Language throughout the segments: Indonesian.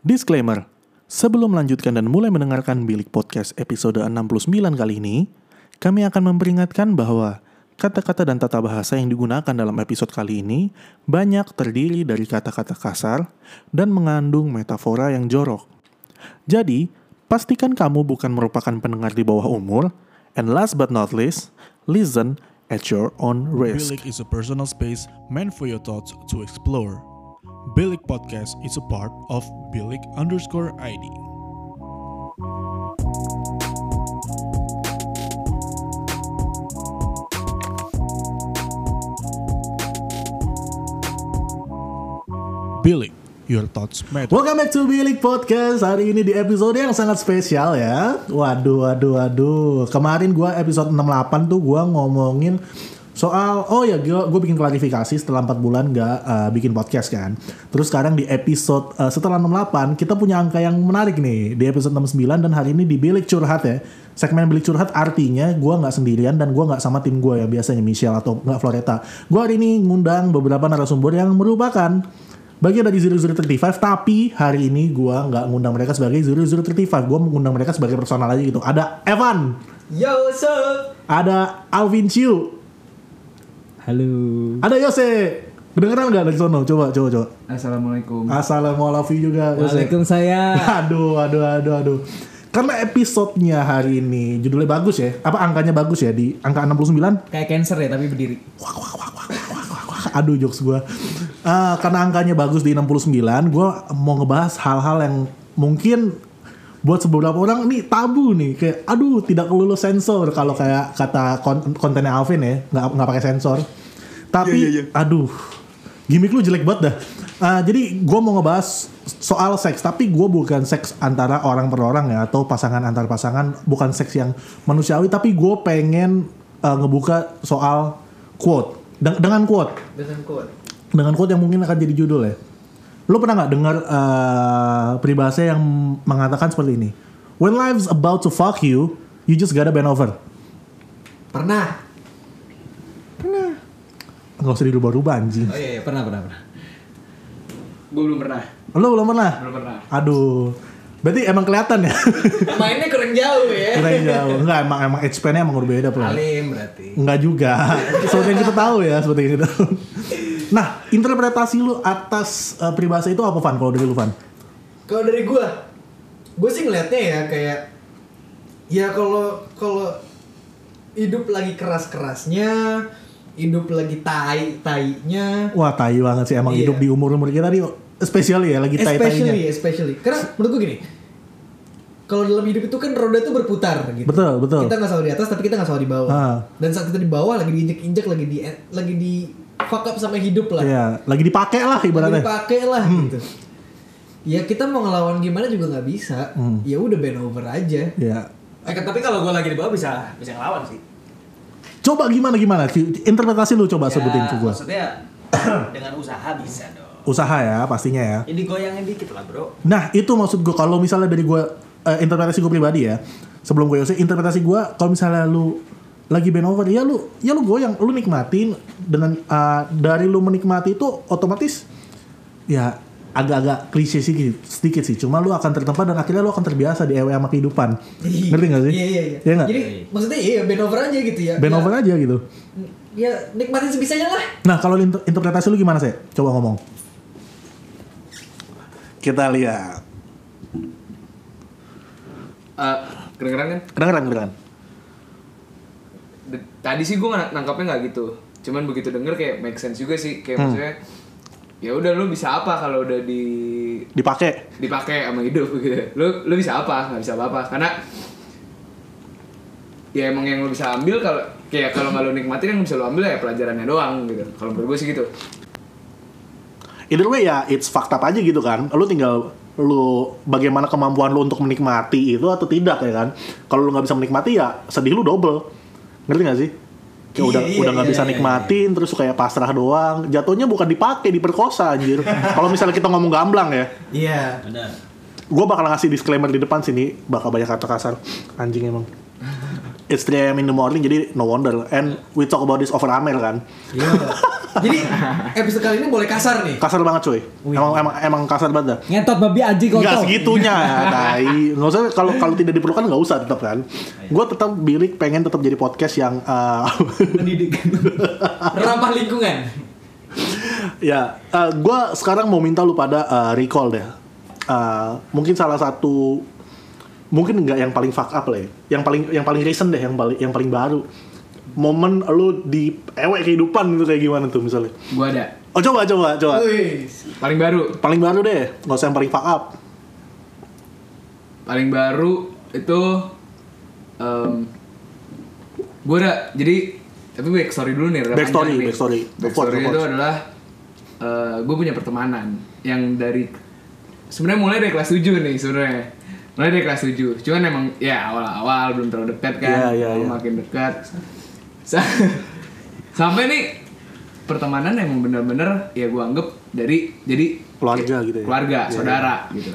Disclaimer, sebelum melanjutkan dan mulai mendengarkan Bilik Podcast episode 69 kali ini, kami akan memperingatkan bahwa kata-kata dan tata bahasa yang digunakan dalam episode kali ini banyak terdiri dari kata-kata kasar dan mengandung metafora yang jorok. Jadi, pastikan kamu bukan merupakan pendengar di bawah umur, and last but not least, listen at your own risk. Bilik is a personal space meant for your thoughts to explore. Bilik Podcast is a part of Bilik underscore ID. Bilik, your thoughts matter. Welcome back to Bilik Podcast Hari ini di episode yang sangat spesial ya Waduh, waduh, waduh Kemarin gua episode 68 tuh gua ngomongin soal Oh ya, gua, gua bikin klarifikasi setelah 4 bulan gak uh, bikin podcast kan. Terus sekarang di episode uh, setelah 68 Kita punya angka yang menarik nih. Di episode 69 dan hari ini di Bilik Curhat ya. Segmen Bilik Curhat artinya gua nggak sendirian dan gua nggak sama tim gua yang biasanya Michelle atau nggak Floreta Gua hari ini ngundang beberapa narasumber yang merupakan bagian dari 0035 tapi hari ini gua nggak ngundang mereka sebagai 0035 gua mengundang mereka sebagai personal aja gitu. Ada Evan. Yo, up? ada Alvin Chiu Halo. ada Yose. Kedengeran nggak dari sono? Coba coba coba. Assalamualaikum. Assalamualaikum juga Waalaikumsalam. aduh aduh aduh aduh. Karena episodenya hari ini judulnya bagus ya. Apa angkanya bagus ya di angka 69 Kayak cancer ya tapi berdiri. aduh jokes gue Ah, karena angkanya bagus di 69 gue mau ngebahas hal-hal yang mungkin buat beberapa orang ini tabu nih. Kayak aduh tidak perlu sensor. Kalau kayak kata kon- kontennya Alvin ya nggak nggak pakai sensor. Tapi aduh gimmick lu jelek banget dah. Ah, jadi gue mau ngebahas soal seks tapi gue bukan seks antara orang per orang ya atau pasangan antar pasangan. Bukan seks yang manusiawi tapi gue pengen eh, ngebuka soal quote. Deng- dengan quote. Dengan quote. dengan quote yang mungkin akan jadi judul ya. Lo pernah nggak dengar eh, peribahasa yang mengatakan seperti ini? When life's about to fuck you, you just gotta bend over. Pernah. Nggak usah dirubah-rubah anjing. Oh iya, iya. pernah, pernah, pernah. Gue belum pernah. Lo belum pernah? Belum pernah. Aduh. Berarti emang kelihatan ya? Mainnya kurang jauh ya. Kurang jauh. Enggak, emang emang age span-nya emang berbeda, Bro. Alim berarti. Enggak juga. Seperti yang kita tahu ya, seperti yang kita tahu. Nah, interpretasi lu atas eh, peribahasa itu apa, Van? Kalau dari lu, Van? Kalau dari gue, gue sih ngeliatnya ya kayak ya kalau kalau hidup lagi keras-kerasnya, hidup lagi tai tainya, Wah, tai banget sih emang Iya. hidup di umur-umur kita nih, especially ya lagi tai-tainya. especially especially karena menurut gue gini kalau dalam hidup itu kan roda tuh berputar gitu Betul, betul. kita nggak selalu di atas tapi kita nggak selalu di bawah Ah. dan saat kita di bawah lagi diinjek-injek lagi di lagi di fuck up sama hidup lah Iya, lagi dipakai lah lagi ibaratnya. dipakai lah Hmm. gitu ya kita mau ngelawan gimana juga nggak bisa Hmm. ya udah bend over aja Iya. Eh, tapi kalau gue lagi di bawah bisa bisa ngelawan sih. Coba gimana gimana? Interpretasi lu coba sebutin ke gua. Ya, Maksudnya dengan usaha bisa dong. Usaha ya pastinya ya. Jadi goyangin dikit lah bro. Nah, itu maksud gua kalau misalnya dari gua eh, interpretasi gua pribadi ya. Sebelum gue Yose, interpretasi gua kalau misalnya lu lagi bend over, ya lu ya lu goyang, lu nikmatin dengan eh, dari lu menikmati itu otomatis ya agak-agak klise sih sedikit sih. Cuma lu akan tertempa dan akhirnya lu akan terbiasa di ewe sama kehidupan. Ngerti gak sih? iya iya iya Iya nggak? jadi maksudnya iya bend over aja gitu ya Bend ya, over aja gitu. ya nikmatin sebisanya lah Nah, kalau inter- interpretasi lu gimana sih? Coba ngomong. Kita lihat. Eh, kedengeran kan? Kedengeran, kedengeran. Tadi sih gue nangkapnya nggak gitu. Cuman begitu denger kayak make sense juga sih. Kayak maksudnya ya udah lu bisa apa kalau udah di Dipakai. dipakai sama hidup gitu. Lu lu bisa apa? Nggak bisa apa-apa. Karena ya emang yang lu bisa ambil kalau kayak kalau nggak lu nikmatin yang bisa lu ambil ya pelajarannya doang gitu. Kalau menurut gue sih gitu. Either way ya, it's up aja gitu kan. Lu tinggal lu bagaimana kemampuan lu untuk menikmati itu atau tidak ya kan. Kalau lu nggak bisa menikmati ya sedih lu double. Ngerti gak sih? Kayak Iya, udah iya, udah nggak iya, bisa iya, nikmatin terus kayak pasrah doang. Jatuhnya bukan dipakai, diperkosa anjir. Kalau misalnya kita ngomong gamblang ya. iya Benar. Gue bakal ngasih disclaimer di depan sini bakal banyak kata kasar anjing emang. It's 3 am in the morning jadi no wonder and we talk about this over Amer kan. iya Jadi episode kali ini boleh kasar nih. Kasar banget cuy. Emang emang emang kasar banget dah. Ngentot babi kau Enggak tuh. segitunya, tai. Nggak usah kalau kalau tidak diperlukan nggak usah tetap kan. Gue tetap bilik pengen tetap jadi podcast yang eh, Mendidik. Ramah lingkungan. ya. gue sekarang mau minta lu pada eh, recall deh. Eh, mungkin salah satu mungkin nggak yang paling fuck up lah ya. Yang paling yang paling recent deh, yang paling yang paling baru. Momen lu di ewek kehidupan itu kayak gimana tuh misalnya? Gue ada. Oh coba coba coba. Wih. Paling baru. Paling baru deh, nggak usah yang paling fuck up. Paling baru itu um, gue ada jadi tapi backstory dulu nih. nih. backstory. Backstory Of course, of itu adalah gue punya pertemanan yang dari sebenarnya mulai dari kelas 7 nih sebenarnya. Mulai dari kelas 7. Cuman emang ya awal-awal belum terlalu dekat kan. Iya, iya, Lalu iya. Makin dekat. Sa- Sampai nih pertemanan emang bener-bener ya gue anggap dari jadi Keluarga kayak gitu ya? Keluarga, Iya, saudara gitu.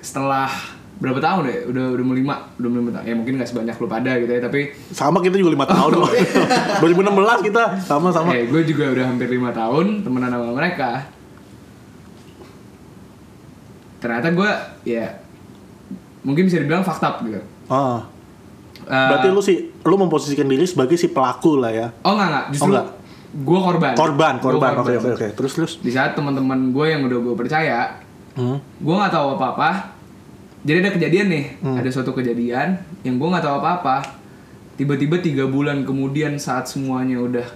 Setelah berapa tahun deh? Udah udah mau lima, udah mau lima tahun. Ya mungkin gak sebanyak lu pada gitu ya, tapi Sama kita juga lima tahun loh. 2016 kita sama sama. eh gue juga udah hampir lima tahun temenan sama mereka. Ternyata gue ya mungkin bisa dibilang up gitu. Ah. Eh, Berarti lu sih lu memposisikan diri sebagai si pelaku lah ya. Oh enggak enggak, justru enggak. gue korban. Korban, korban. Oke oke oke. Terus terus. Di saat teman-teman gue yang udah gue percaya, Hmm. gue nggak tahu apa-apa. Jadi ada kejadian nih, Hmm. ada suatu kejadian yang gue nggak tahu apa-apa. Tiba-tiba tiga bulan kemudian saat semuanya udah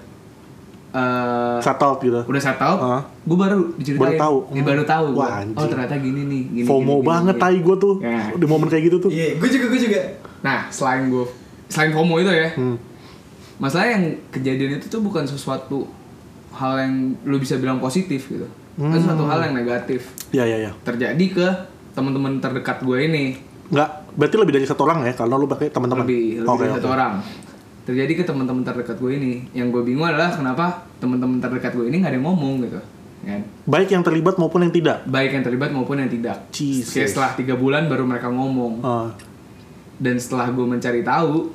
eh Settled gitu. udah settled, Ah. gue baru diceritain. Baru tahu. Ya, baru tahu. gua. Wah, oh ternyata gini nih. Gini, FOMO gini, gini, banget gini. tai gue tuh. Ya. Di momen kayak gitu tuh. Iya, gue juga gue juga. Nah selain gue, selain FOMO itu ya, Hmm. masalah yang kejadian itu tuh bukan sesuatu hal yang lu bisa bilang positif gitu. Hmm. Itu suatu hal yang negatif Iya iya iya. terjadi ke teman-teman terdekat gue ini. Enggak, berarti lebih dari satu orang ya kalau lu pakai teman-teman. lebih lebih Oke, dari oke. satu orang terjadi ke teman-teman terdekat gue ini yang gue bingung adalah kenapa teman-teman terdekat gue ini nggak ada yang ngomong gitu kan Baik yang terlibat maupun yang tidak. baik yang terlibat maupun yang tidak Jesus. Kayak setelah tiga bulan baru mereka ngomong Ah. Dan setelah gue mencari tahu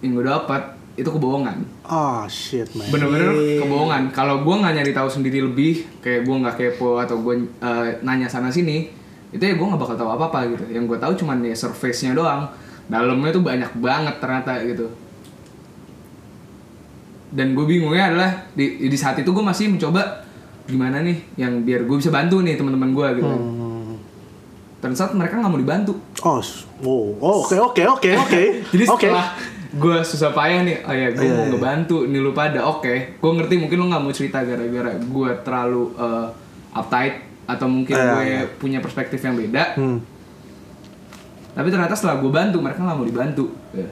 yang gue dapat itu kebohongan Ah shit man. bener-bener Iya. kebohongan kalau gue nggak nyari tahu sendiri lebih kayak gue nggak kepo atau gue eh, nanya sana sini itu ya gue nggak bakal tahu apa apa gitu yang gue tahu cuman ya surface nya doang dalamnya tuh banyak banget ternyata gitu dan gue bingungnya adalah di di saat itu gue masih mencoba gimana nih yang biar gue bisa bantu nih teman-teman gue gitu Hmm. Ternyata mereka nggak mau dibantu Oh, oh, oh, oke oke oke oke. jadi setelah gue susah payah nih, oh ya gue Iya, mau iya. ngebantu nih lu pada, oke. Gue ngerti mungkin lu nggak mau cerita gara-gara gue terlalu eh, uptight atau mungkin Iya, gue iya. punya perspektif yang beda. Hmm. Tapi ternyata setelah gue bantu mereka nggak mau dibantu. Ya.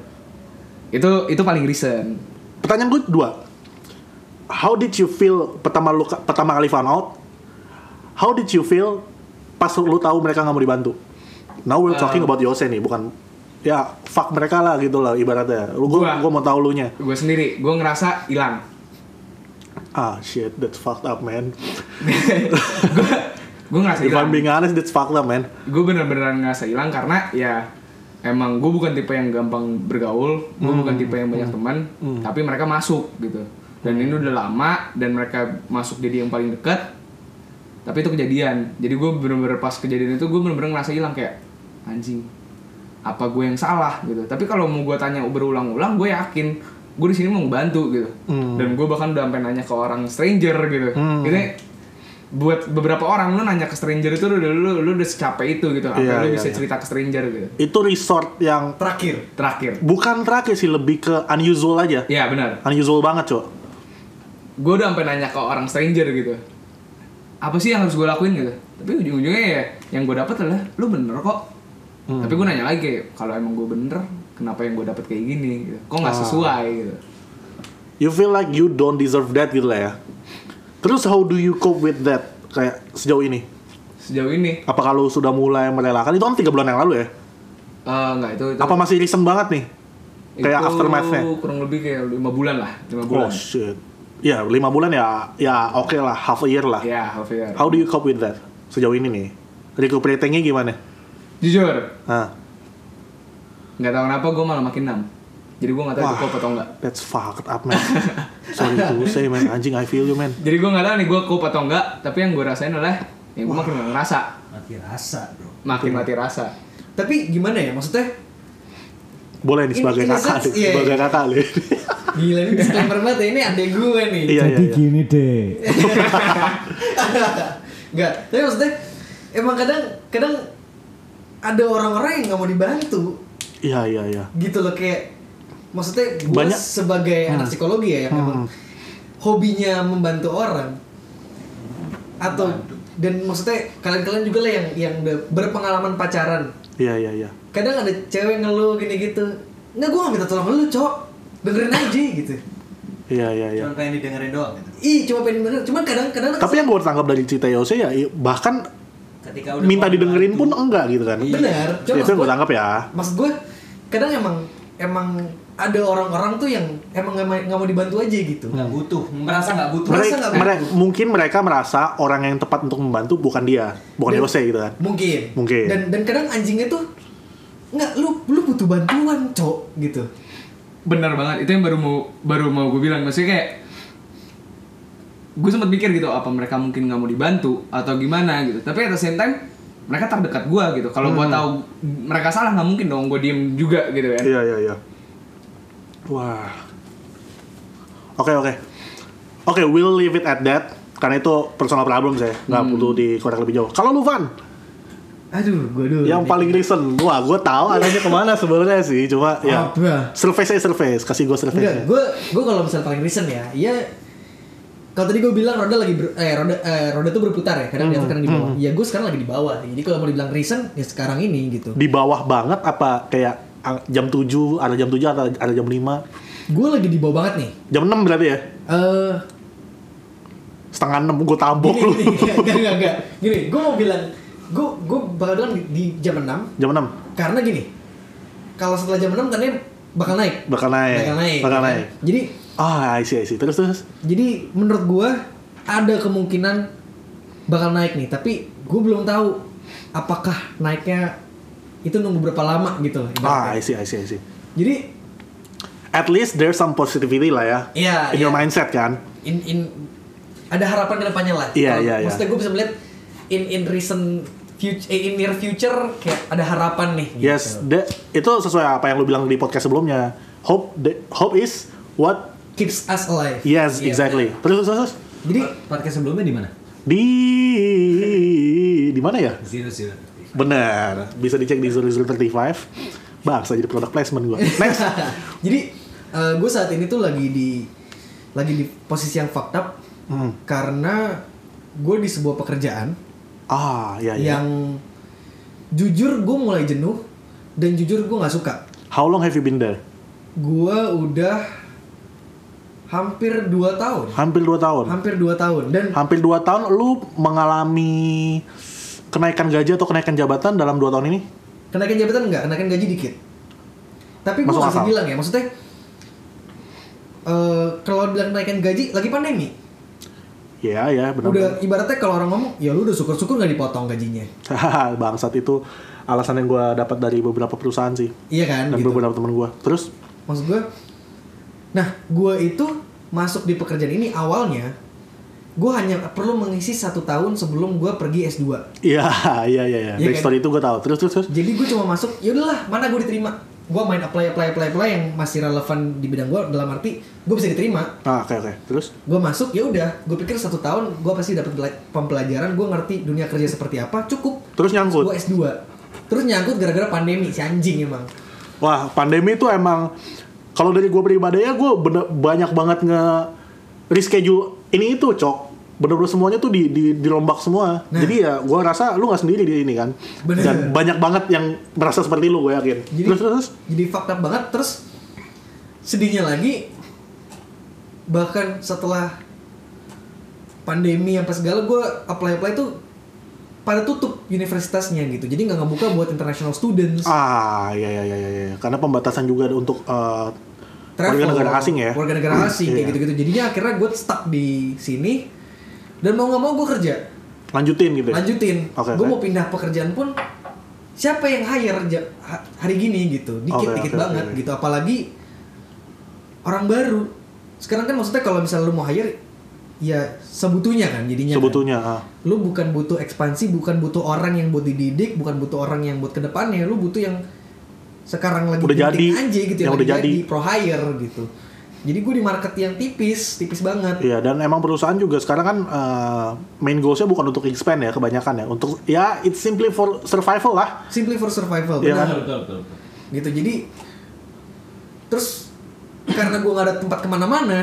Itu itu paling recent. Pertanyaan gue dua. How did you feel pertama lu pertama kali found out? How did you feel pas lu tahu mereka nggak mau dibantu? Now we're talking Uh, about Yose nih, bukan ya fuck mereka lah gitu lah ibaratnya. Lu gua, Gua. gua mau tahu lu nya. Gue sendiri, gue ngerasa hilang. Ah shit, that's fucked up man. gue gue ngerasa If I'm hilang. being honest, that's fucked up man. gue bener-bener ngerasa hilang karena ya emang gue bukan tipe yang gampang bergaul gue bukan tipe yang banyak teman tapi mereka masuk gitu dan ini udah lama dan mereka masuk jadi yang paling dekat tapi itu kejadian jadi gue bener-bener pas kejadian itu gue bener-bener ngerasa hilang kayak anjing apa gue yang salah gitu tapi kalau mau gue tanya berulang-ulang gue yakin gue di sini mau ngebantu gitu Hmm. dan gue bahkan udah sampai nanya ke orang stranger gitu Hmm. ini buat beberapa orang lu nanya ke stranger itu lu udah lu, lu udah secapek itu gitu apa Iya, lu iya, bisa iya. cerita ke stranger gitu Itu resort yang Terakhir. terakhir bukan terakhir sih lebih ke unusual aja. ya benar Unusual banget, Cok. gue udah sampai nanya ke orang stranger gitu apa sih yang harus gue lakuin gitu tapi ujung-ujungnya ya yang gue dapet adalah lu bener kok Hmm. tapi gue nanya lagi kayak, kalau emang gue bener kenapa yang gue dapet kayak gini gitu kok nggak Ah. sesuai gitu You feel like you don't deserve that gitu lah ya. Terus how do you cope with that kayak sejauh ini? sejauh ini Apa kalau sudah mulai merelakan itu kan tiga bulan yang lalu ya? eh nggak itu, itu Apa masih recent banget nih? Kayak aftermath-nya? kurang lebih kayak lima bulan lah lima bulan Oh shit. Ya lima bulan ya ya oke lah half a year lah. ya half year How do you cope with that sejauh ini nih? Recuperatingnya gimana? jujur Hah. nggak tahu kenapa gue malah makin enam Jadi gue nggak tahu itu Wah. kop atau enggak. That's fucked up man. Sorry to say man, anjing I feel you man. Jadi gue nggak tahu nih gue kop atau enggak. Tapi yang gue rasain adalah ya gue makin ngerasa, Mati rasa, bro. makin mati rasa. Tapi gimana ya maksudnya? Boleh nih sebagai in a kakak sense, nih, iya, sebagai iya. kakak nih. Gila ini disclaimer banget ya, ini adek gue nih. Iya iya Jadi iya. gini deh. Enggak, tapi maksudnya emang kadang kadang ada orang-orang yang nggak mau dibantu Iya iya iya. gitu loh kayak maksudnya gue Banyak- sebagai anak psikologi ya yang Hmm. emang hobinya membantu orang atau dan maksudnya kalian-kalian juga lah yang yang udah berpengalaman pacaran Iya iya iya. Kadang ada cewek ngeluh gini gitu nggak gue gak minta tolong lu cok dengerin aja gitu Iya iya iya. Cuma pengen didengerin doang gitu. ih cuma pengen denger cuman kadang-kadang Tapi yang gue tangkap dari cerita Yose ya bahkan Ketika udah minta didengerin pun enggak gitu kan. Iya. benar cuma Itu gue gua- tangkap ya. maksud gue kadang emang emang ada orang-orang tuh yang emang nggak mau- dibantu aja gitu nggak butuh, merasa nggak butuh. Merasa Mereka, nggak mere- mungkin mereka merasa orang yang tepat untuk membantu bukan dia, bukan Dan- Yose gitu kan. mungkin Mungkin. dan dan kadang anjingnya tuh nggak lu lu butuh bantuan cok gitu Bener banget. Itu yang baru mau baru mau gue bilang. Maksudnya kayak gue sempat mikir gitu apa mereka mungkin nggak mau dibantu atau gimana gitu. Tapi at the same time mereka terdekat gue gitu. Kalau gue tahu mereka salah nggak mungkin dong gue diem juga gitu kan. Iya iya iya. Wah. Oke oke. Oke, we'll leave it at that karena itu personal problem saya, nggak Hmm. perlu dikorek lebih jauh. Kalau lu Van, aduh gue dulu yang paling recent, wah gue tahu arahnya ke mana sebenarnya sih, cuma ya survei saya survei, kasih gue survei. enggak gue gue kalau misalnya paling recent ya ya kalau tadi gue bilang roda lagi ber, eh roda eh, roda tuh berputar ya kadang di atas kadang di bawah ya gue sekarang lagi di bawah jadi kalau mau dibilang recent ya sekarang ini gitu Di bawah banget apa kayak ah, jam 7, ada jam 7 atau ada jam 5? gue lagi di bawah banget nih Jam 6 berarti ya? eh Setengah 6 gue tabok gini, lu. Gini, gue mau bilang, gue gue bakal bilang di, di jam 6 Jam 6 karena gini, kalau setelah jam 6 tandanya bakal naik. bakal naik. Bakal naik. Bakal kan? naik. Jadi, Ah, I see, I see. Terus terus. jadi menurut gue ada kemungkinan bakal naik nih, tapi gue belum tahu apakah naiknya itu nunggu berapa lama gitu. Ah. I see, I see, I see. Jadi, At least there's some positivity lah ya. Iya, In your iya. mindset kan. in, in ada harapan ke depannya lah. Iya, iya, iya. Maksudnya gue bisa melihat in in recent future, eh, in near future kayak ada harapan nih. Yes, gitu. the- itu sesuai apa yang lu bilang di podcast sebelumnya. Hope the, hope is what keeps us alive. yes Iya. exactly. Terus terus terus Jadi Podcast sebelumnya di mana? di di mana ya? Zero zero. Benar, bisa dicek di Zuri Zuri 35. Bangsa jadi product placement gua. Next. jadi gue saat ini tuh lagi di lagi di posisi yang fucked up Hmm. karena gue di sebuah pekerjaan Ah, ya ya. yang jujur gue mulai jenuh dan jujur gue nggak suka. How long have you been there? Gue udah hampir 2 tahun. Hampir 2 tahun. Hampir 2 tahun dan Hampir 2 tahun lu mengalami kenaikan gaji atau kenaikan jabatan dalam 2 tahun ini? kenaikan jabatan enggak, kenaikan gaji dikit. Tapi gue masih bilang ya, maksudnya eh kalau bilang kenaikan gaji lagi pandemi. Ya, ya, benar. Udah ibaratnya kalau orang ngomong, ya lu udah syukur-syukur nggak dipotong gajinya. Bangsat itu alasan yang gue dapat dari beberapa perusahaan sih Iya kan? dan gitu. beberapa teman gue. Terus, Maksud gue, nah gue itu masuk di pekerjaan ini awalnya, gue hanya perlu mengisi satu tahun sebelum gue pergi S2. iya, iya, iya, iya. Iya Backstory itu gue tahu. Terus, terus, terus. Jadi gue cuma masuk, ya udahlah, mana gue diterima. Gue main apply, apply, apply, apply yang masih relevan di bidang gue dalam arti gue bisa diterima. Ah, oke, oke. Terus, gue masuk ya udah gue pikir satu tahun gue pasti dapat bela- pembelajaran gue ngerti dunia kerja seperti apa cukup terus nyangkut. gue S2 terus nyangkut gara-gara pandemi si anjing emang Wah, pandemi itu emang kalau dari gue pribadi ya gue banyak banget nge reschedule ini itu cok bener-bener semuanya tuh di, di dirombak semua Nah. jadi ya gue rasa lu nggak sendiri di ini kan Bener. dan banyak banget yang merasa seperti lu gue yakin jadi terus terus terus? jadi up banget terus sedihnya lagi bahkan setelah pandemi apa segala gue apply apply tuh pada tutup universitasnya gitu jadi nggak ngebuka buat international students ah iya iya iya iya iya. karena pembatasan juga untuk travel, warga negara asing ya warga negara asing kayak Iya. gitu-gitu jadinya akhirnya gue stuck di sini dan mau nggak mau gue kerja lanjutin gitu ya? lanjutin Oke, gue oke. mau pindah pekerjaan pun siapa yang hire hari gini gitu dikit Oke, dikit oke, banget oke. gitu apalagi orang baru sekarang kan maksudnya kalau misalnya lu mau hire ya sebutunya kan jadinya kan. Sebetulnya. ah. lu bukan butuh ekspansi bukan butuh orang yang buat dididik bukan butuh orang yang buat ke depannya lu butuh yang sekarang lagi Udah jadi, aja gitu yang lagi udah jadi. pro hire gitu jadi gue di market yang tipis tipis banget Iya dan emang perusahaan juga sekarang kan eh, main goalsnya bukan untuk expand ya kebanyakan ya untuk ya it's simply for survival lah. simply for survival Iya benar. kan? Betul, betul, betul, betul. gitu jadi terus karena gue nggak ada tempat ke mana-mana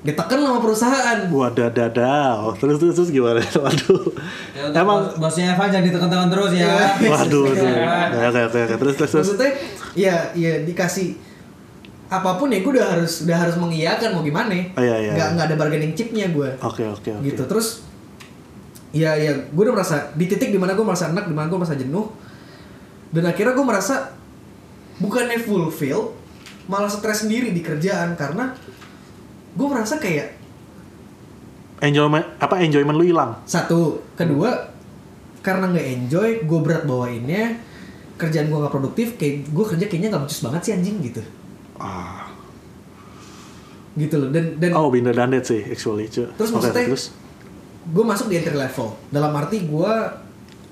ditekan sama perusahaan Wadadadau. Terus terus terus gimana? Waduh. Ya, Emang bos- bosnya Evan jangan ditekan-tekan terus ya. Iya. waduh. waduh. Oke oke oke. Terus terus terus. maksudnya ya ya dikasih apa pun ya gue udah harus udah harus mengiyakan mau gimana Oh, iya, iya, nggak iya. nggak ada bargaining chipnya gue Oke oke oke. gitu terus ya ya gue udah merasa di titik di mana gue merasa enak di mana gue merasa jenuh dan akhirnya gue merasa bukannya fulfill malah stres sendiri di kerjaan karena gue merasa kayak Enjoyment apa enjoyment lu hilang? satu kedua karena nggak enjoy gue berat bawainnya kerjaan gue nggak produktif kayak gue kerja kayaknya nggak becus banget sih anjing gitu Ah. gitu loh dan dan Oh, been there, done that sih actually. Cu. Terus Oke, maksudnya- terus gue masuk di entry level dalam arti gue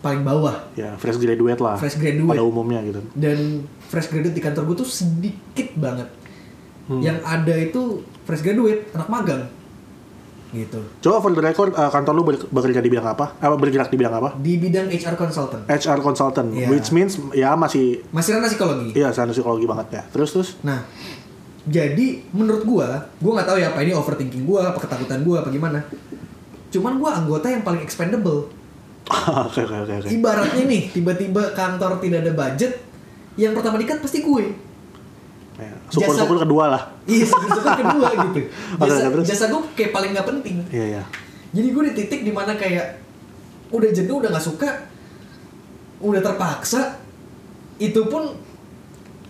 paling bawah ya fresh graduate lah. Fresh graduate. Pada umumnya gitu. dan fresh graduate di kantor gue tuh sedikit banget Hmm. yang ada itu fresh graduate anak magang gitu Coba for the record eh, kantor lu bekerja di bidang apa? Apa bergerak di bidang apa? di bidang HR consultant HR consultant, Iya. which means ya masih masih ranah psikologi iya sana psikologi banget ya. Terus terus nah jadi menurut gue gue nggak tahu ya apa ini overthinking gue apa ketakutan gue apa gimana cuman gue anggota yang paling expendable oke oke oke. ibaratnya nih tiba-tiba kantor tidak ada budget yang pertama dikat pasti gue Ya, Syukur-syukur kedua lah. iya sebenarnya kedua gitu jasa, terus? jasa gue kayak paling nggak penting Iya iya. Jadi gue di titik di mana kayak udah jenuh, udah nggak suka, udah terpaksa, itu pun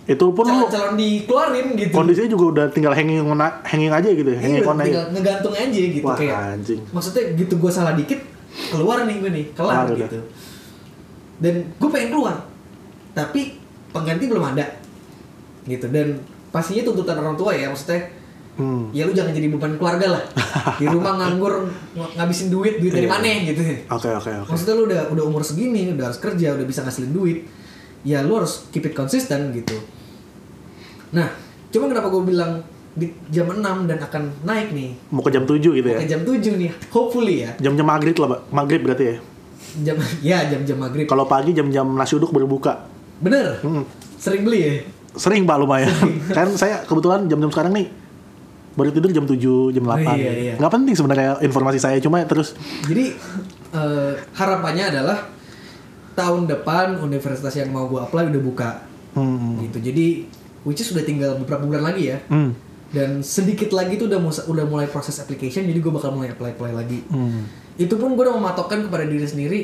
Itu pun lu calon-calon dikeluarin gitu. kondisinya juga udah tinggal hanging hanging aja gitu ya, Iya, hanging on udah tinggal ngegantung aja gitu Wah, kayak. anjing. Maksudnya gitu gue salah dikit, keluar nih gue nih, kelar udah. gitu. Dan gue pengen keluar, tapi pengganti belum ada, gitu. Dan pastinya tuntutan orang tua ya, maksudnya Hmm. ya lu jangan jadi beban keluarga lah. Di rumah nganggur ng- ngabisin duit, duit dari Iya. mana gitu. Oke oke oke. Maksudnya lu udah udah umur segini, udah harus kerja, udah bisa ngasilin duit. Ya lu harus keep it konsisten gitu. Nah, cuma kenapa gue bilang di jam 6 dan akan naik nih. Mau ke jam 7 gitu ya. Ke jam 7 nih, hopefully ya. Jam-jam maghrib lah, Pak. Maghrib berarti ya. Jam ya jam-jam maghrib. Kalau pagi jam-jam nasi uduk baru buka. Bener. Hmm. Sering beli ya. Sering Pak lumayan. kan saya kebetulan jam-jam sekarang nih baru tidur jam 7, jam 8. Oh, iya, iya. Nggak penting sebenarnya informasi saya cuma terus Jadi eh, harapannya adalah tahun depan universitas yang mau gue apply udah buka. hmm, Gitu. Jadi which is sudah tinggal beberapa bulan lagi ya. hmm, dan sedikit lagi tuh udah udah mulai proses application jadi gue bakal mulai apply apply lagi hmm. itu pun gue udah mematokkan kepada diri sendiri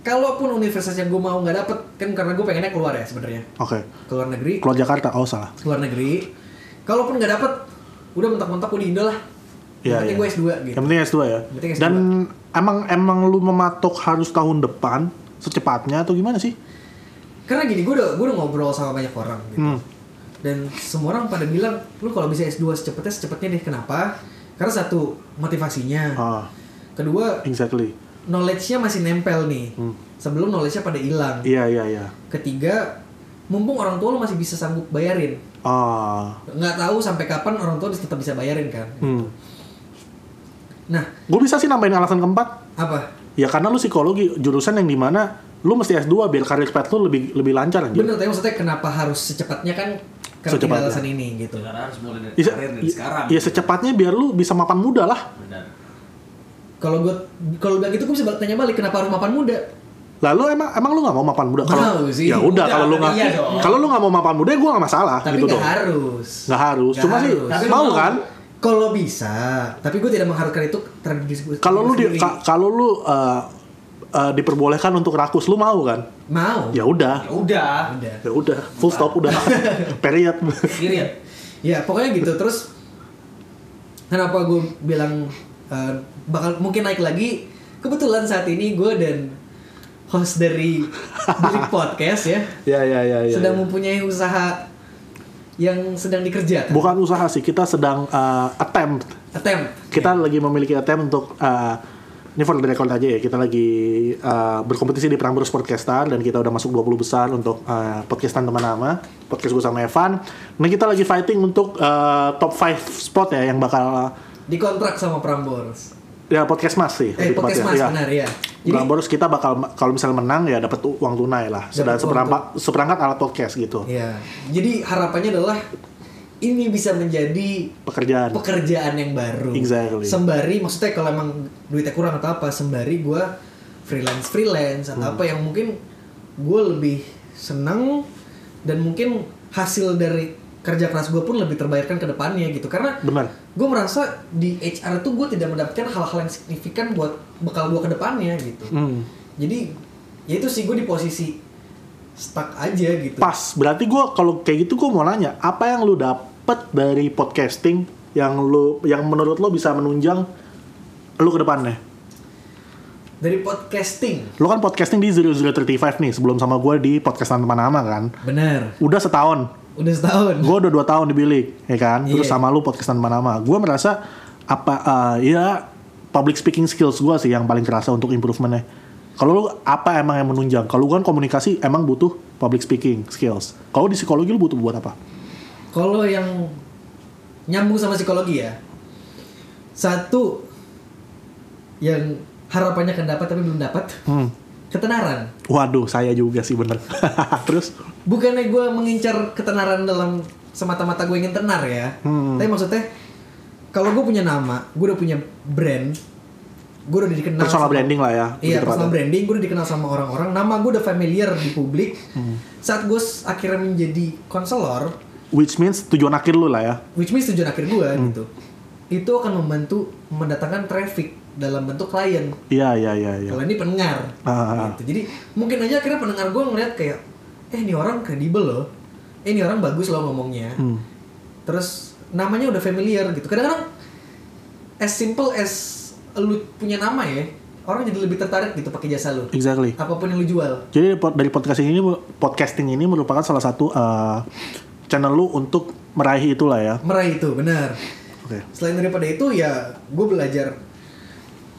kalaupun universitas yang gue mau nggak dapet kan karena gue pengennya keluar ya sebenarnya Oke. keluar negeri Keluar Jakarta. Oh, salah. keluar negeri kalaupun nggak dapet udah mentok-mentok gue di Indo lah Iya, yang penting iya. gue S2 gitu Yang penting S2 ya. Penting S2. Dan emang emang lu mematok harus tahun depan secepatnya atau gimana sih? karena gini gue udah gue udah ngobrol sama banyak orang gitu Hmm. dan semua orang pada bilang lu kalau bisa S2 secepatnya secepatnya deh kenapa karena satu motivasinya Ah, kedua exactly. Knowledge-nya masih nempel nih. Hmm. Sebelum knowledge-nya pada hilang. Iya, iya, iya. Ketiga, mumpung orang tua lo masih bisa sanggup bayarin. Ah. Nggak tahu sampai kapan orang tua tetap bisa bayarin kan. Hmm. Nah, Gue bisa sih nambahin alasan keempat. apa? Ya karena lu psikologi jurusan yang di mana lu mesti S2 biar karir path lu lebih lebih lancar aja. Bener, tapi maksudnya kenapa harus secepatnya kan karena Secepatnya. alasan ini gitu. Karena harus mulai dari Iya, karir dari iya, sekarang. iya, secepatnya biar lu bisa mapan muda lah. Benar. Kalau gue kalau bilang gitu gue bisa tanya balik kenapa harus mapan muda? Lalu emang emang lu nggak mau mapan muda? Kalau sih. ya udah kalau lu nggak iya dong. kalau lu nggak mau mapan muda, gue nggak masalah Tapi gitu nggak dong. harus. Nggak harus. Nggak Cuma sih harus. Tapi lu mau mau. kan? Kalau bisa, tapi gue tidak mengharapkan itu terhadap diri gue. Kalau lu di, ka- kalau lu uh, uh, diperbolehkan untuk rakus, lu mau kan? mau. Ya udah. Ya udah. Udah. Ya udah, full stop udah. Period. Ya. Ya pokoknya gitu terus kenapa gue bilang eh, bakal mungkin naik lagi kebetulan saat ini gue dan host dari Bilik Podcast ya ya ya ya ya. sedang ya. mempunyai usaha yang sedang dikerjakan. Bukan usaha sih, kita sedang uh, attempt. Attempt. Kita lagi memiliki attempt untuk uh, ini for the record aja ya. Kita lagi uh, berkompetisi di Prambors Podcastan dan kita udah masuk 20 besar untuk uh, podcastan teman nama, podcast gue sama Evan. Nah, kita lagi fighting untuk uh, top 5 spot ya yang bakal Dikontrak sama Prambors. ya podcast Mas sih. Eh, podcast. Mas Ya. benar ya. Jadi Prambors kita bakal kalau misalnya menang ya dapat uang tunai lah. Sudah seperangkat seperangkat alat podcast gitu. ya. Jadi harapannya adalah ini bisa menjadi Pekerjaan. pekerjaan yang baru. Exactly. Sembari maksudnya kalau emang duitnya kurang atau apa, sembari gue freelance freelance atau Hmm. apa yang mungkin gue lebih seneng dan mungkin hasil dari kerja keras gue pun lebih terbayarkan ke depannya gitu karena Benar. gue merasa di HR itu gue tidak mendapatkan hal-hal yang signifikan buat bekal gue ke depannya gitu Hmm. jadi ya itu sih gue di posisi stuck aja gitu Pas. Berarti gua kalau kayak gitu gua mau nanya, apa yang lu dapet dari podcasting yang lu yang menurut lo bisa menunjang lu ke depannya? dari podcasting Lu kan podcasting di 0035 nih, sebelum sama gua di podcastan teman nama kan. bener Udah setahun. Udah setahun Gue udah dua tahun di bilik, ya kan? Terus Iya. sama lu podcastan teman nama. Gue merasa apa eh, ya public speaking skills gua sih yang paling kerasa untuk improvementnya. Kalau lu apa emang yang menunjang? Kalau kan komunikasi emang butuh public speaking skills. Kalau di psikologi lu butuh buat apa? Kalau yang nyambung sama psikologi ya, satu yang harapannya akan dapat tapi belum dapat, Hmm. ketenaran. Waduh, saya juga sih bener. Terus, Bukannya gue mengincar ketenaran dalam semata-mata gue ingin tenar ya, Hmm. tapi maksudnya kalau gue punya nama, gue udah punya brand, gue udah dikenal. personal sama- branding lah ya. Iya, personal tepatnya. branding, gue udah dikenal sama orang-orang, nama gue udah familiar di publik. Hmm. Saat gue akhirnya menjadi konselor, Which means tujuan akhir lu lah ya. which means tujuan akhir gue Hmm. gitu itu akan membantu mendatangkan traffic dalam bentuk klien Iya, iya, iya. iya. kalau ini pendengar Ah. gitu jadi mungkin aja akhirnya pendengar gue ngeliat kayak eh ini orang kredibel loh eh, ini orang bagus loh ngomongnya Hmm. terus namanya udah familiar gitu kadang-kadang as simple as lu punya nama ya orang jadi lebih tertarik gitu pakai jasa lu Exactly. apa pun yang lu jual Jadi dari podcasting ini podcasting ini merupakan salah satu uh, channel lu untuk meraih itulah ya. meraih itu benar Oke. Selain daripada itu ya gue belajar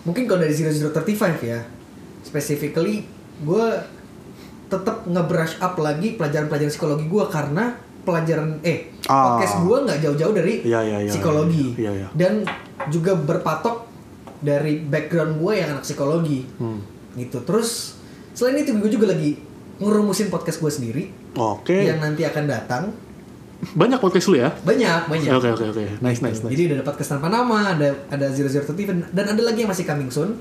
mungkin kalau dari 0035 ya specifically gue tetap nge-brush up lagi pelajaran-pelajaran psikologi gue karena pelajaran eh Ah. podcast gue nggak jauh-jauh dari Iya, iya, iya, psikologi iya, iya. dan juga berpatok dari background gue yang anak psikologi Hmm. gitu terus selain itu gue juga lagi ngerumusin podcast gue sendiri Oke. yang nanti akan datang Banyak podcast lu ya? banyak banyak Oke, oke, oke. Nice, nice, nice. jadi udah dapat kesan Panama, ada ada Zero Zero Thirty dan ada lagi yang masih coming soon.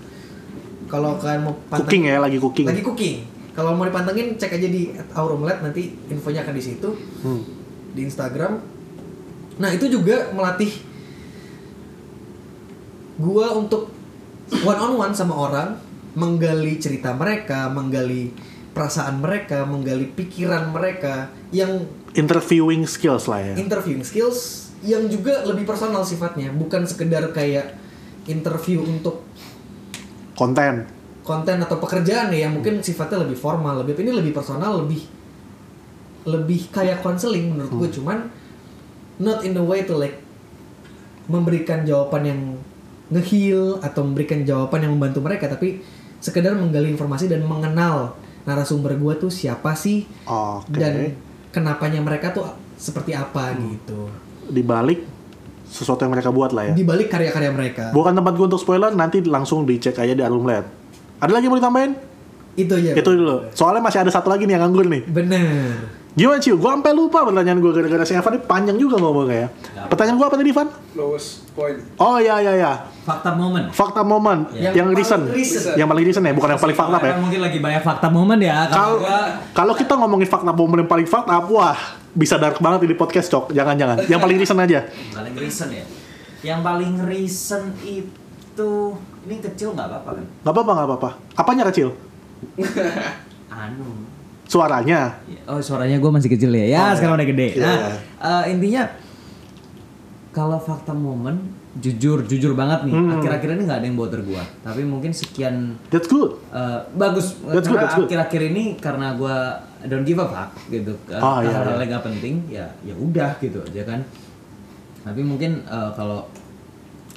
Kalau kalian mau Cooking ya, lagi cooking. Lagi cooking. Kalau mau dipantengin cek aja di @aurumlet nanti infonya akan di situ Hmm. di Instagram. Nah itu juga melatih gua untuk one on one sama orang, menggali cerita mereka, menggali perasaan mereka, menggali pikiran mereka yang Interviewing skills lah ya. interviewing skills yang juga lebih personal sifatnya bukan sekedar kayak interview untuk Konten. Konten atau pekerjaan ya yang mungkin sifatnya lebih formal lebih ini lebih personal lebih lebih kayak konseling menurut gue cuman not in the way to like memberikan jawaban yang ngeheal atau memberikan jawaban yang membantu mereka tapi sekedar menggali informasi dan mengenal narasumber gue tuh siapa sih Oke. dan kenapanya mereka tuh seperti apa gitu Di balik sesuatu yang mereka buat lah ya. di balik karya-karya mereka. Bukan tempat gue untuk spoiler, nanti langsung dicek aja di Arumlet. Ada lagi yang mau ditambahin? Itu aja. Itu dulu. Soalnya masih ada satu lagi nih yang nganggur nih. Bener. Gimana Ciu? Gue sampai lupa pertanyaan gue gara-gara si Evan ini panjang juga ngomongnya ya. Pertanyaan gue apa tadi, Van? lowest point Oh iya iya iya. Fakta momen. Fakta momen Yang yang, paling recent. recent. Yang paling recent ya, bukan yang paling fakta ya. Mungkin lagi banyak fakta momen ya. Kalau Kalau gua kalau kita ngomongin fakta momen yang paling fakta, wah bisa dark banget ini podcast cok. Jangan-jangan. Yang paling recent aja. paling recent ya. Yang paling recent itu ini kecil nggak apa-apa kan? Gak apa-apa gak apa-apa. Apanya kecil? Anu. Suaranya. Oh suaranya gue masih kecil ya. Ya Oh, sekarang iya. udah gede. Iya, Nah eh, intinya kalau fakta momen jujur jujur banget nih Hmm. akhir-akhir ini nggak ada yang bother gua tapi mungkin sekian That's good. eh, bagus That's karena good. akhir-akhir ini karena gua don't give a fuck gitu iya, hal-hal yang nggak penting ya ya udah gitu aja kan tapi mungkin eh, kalau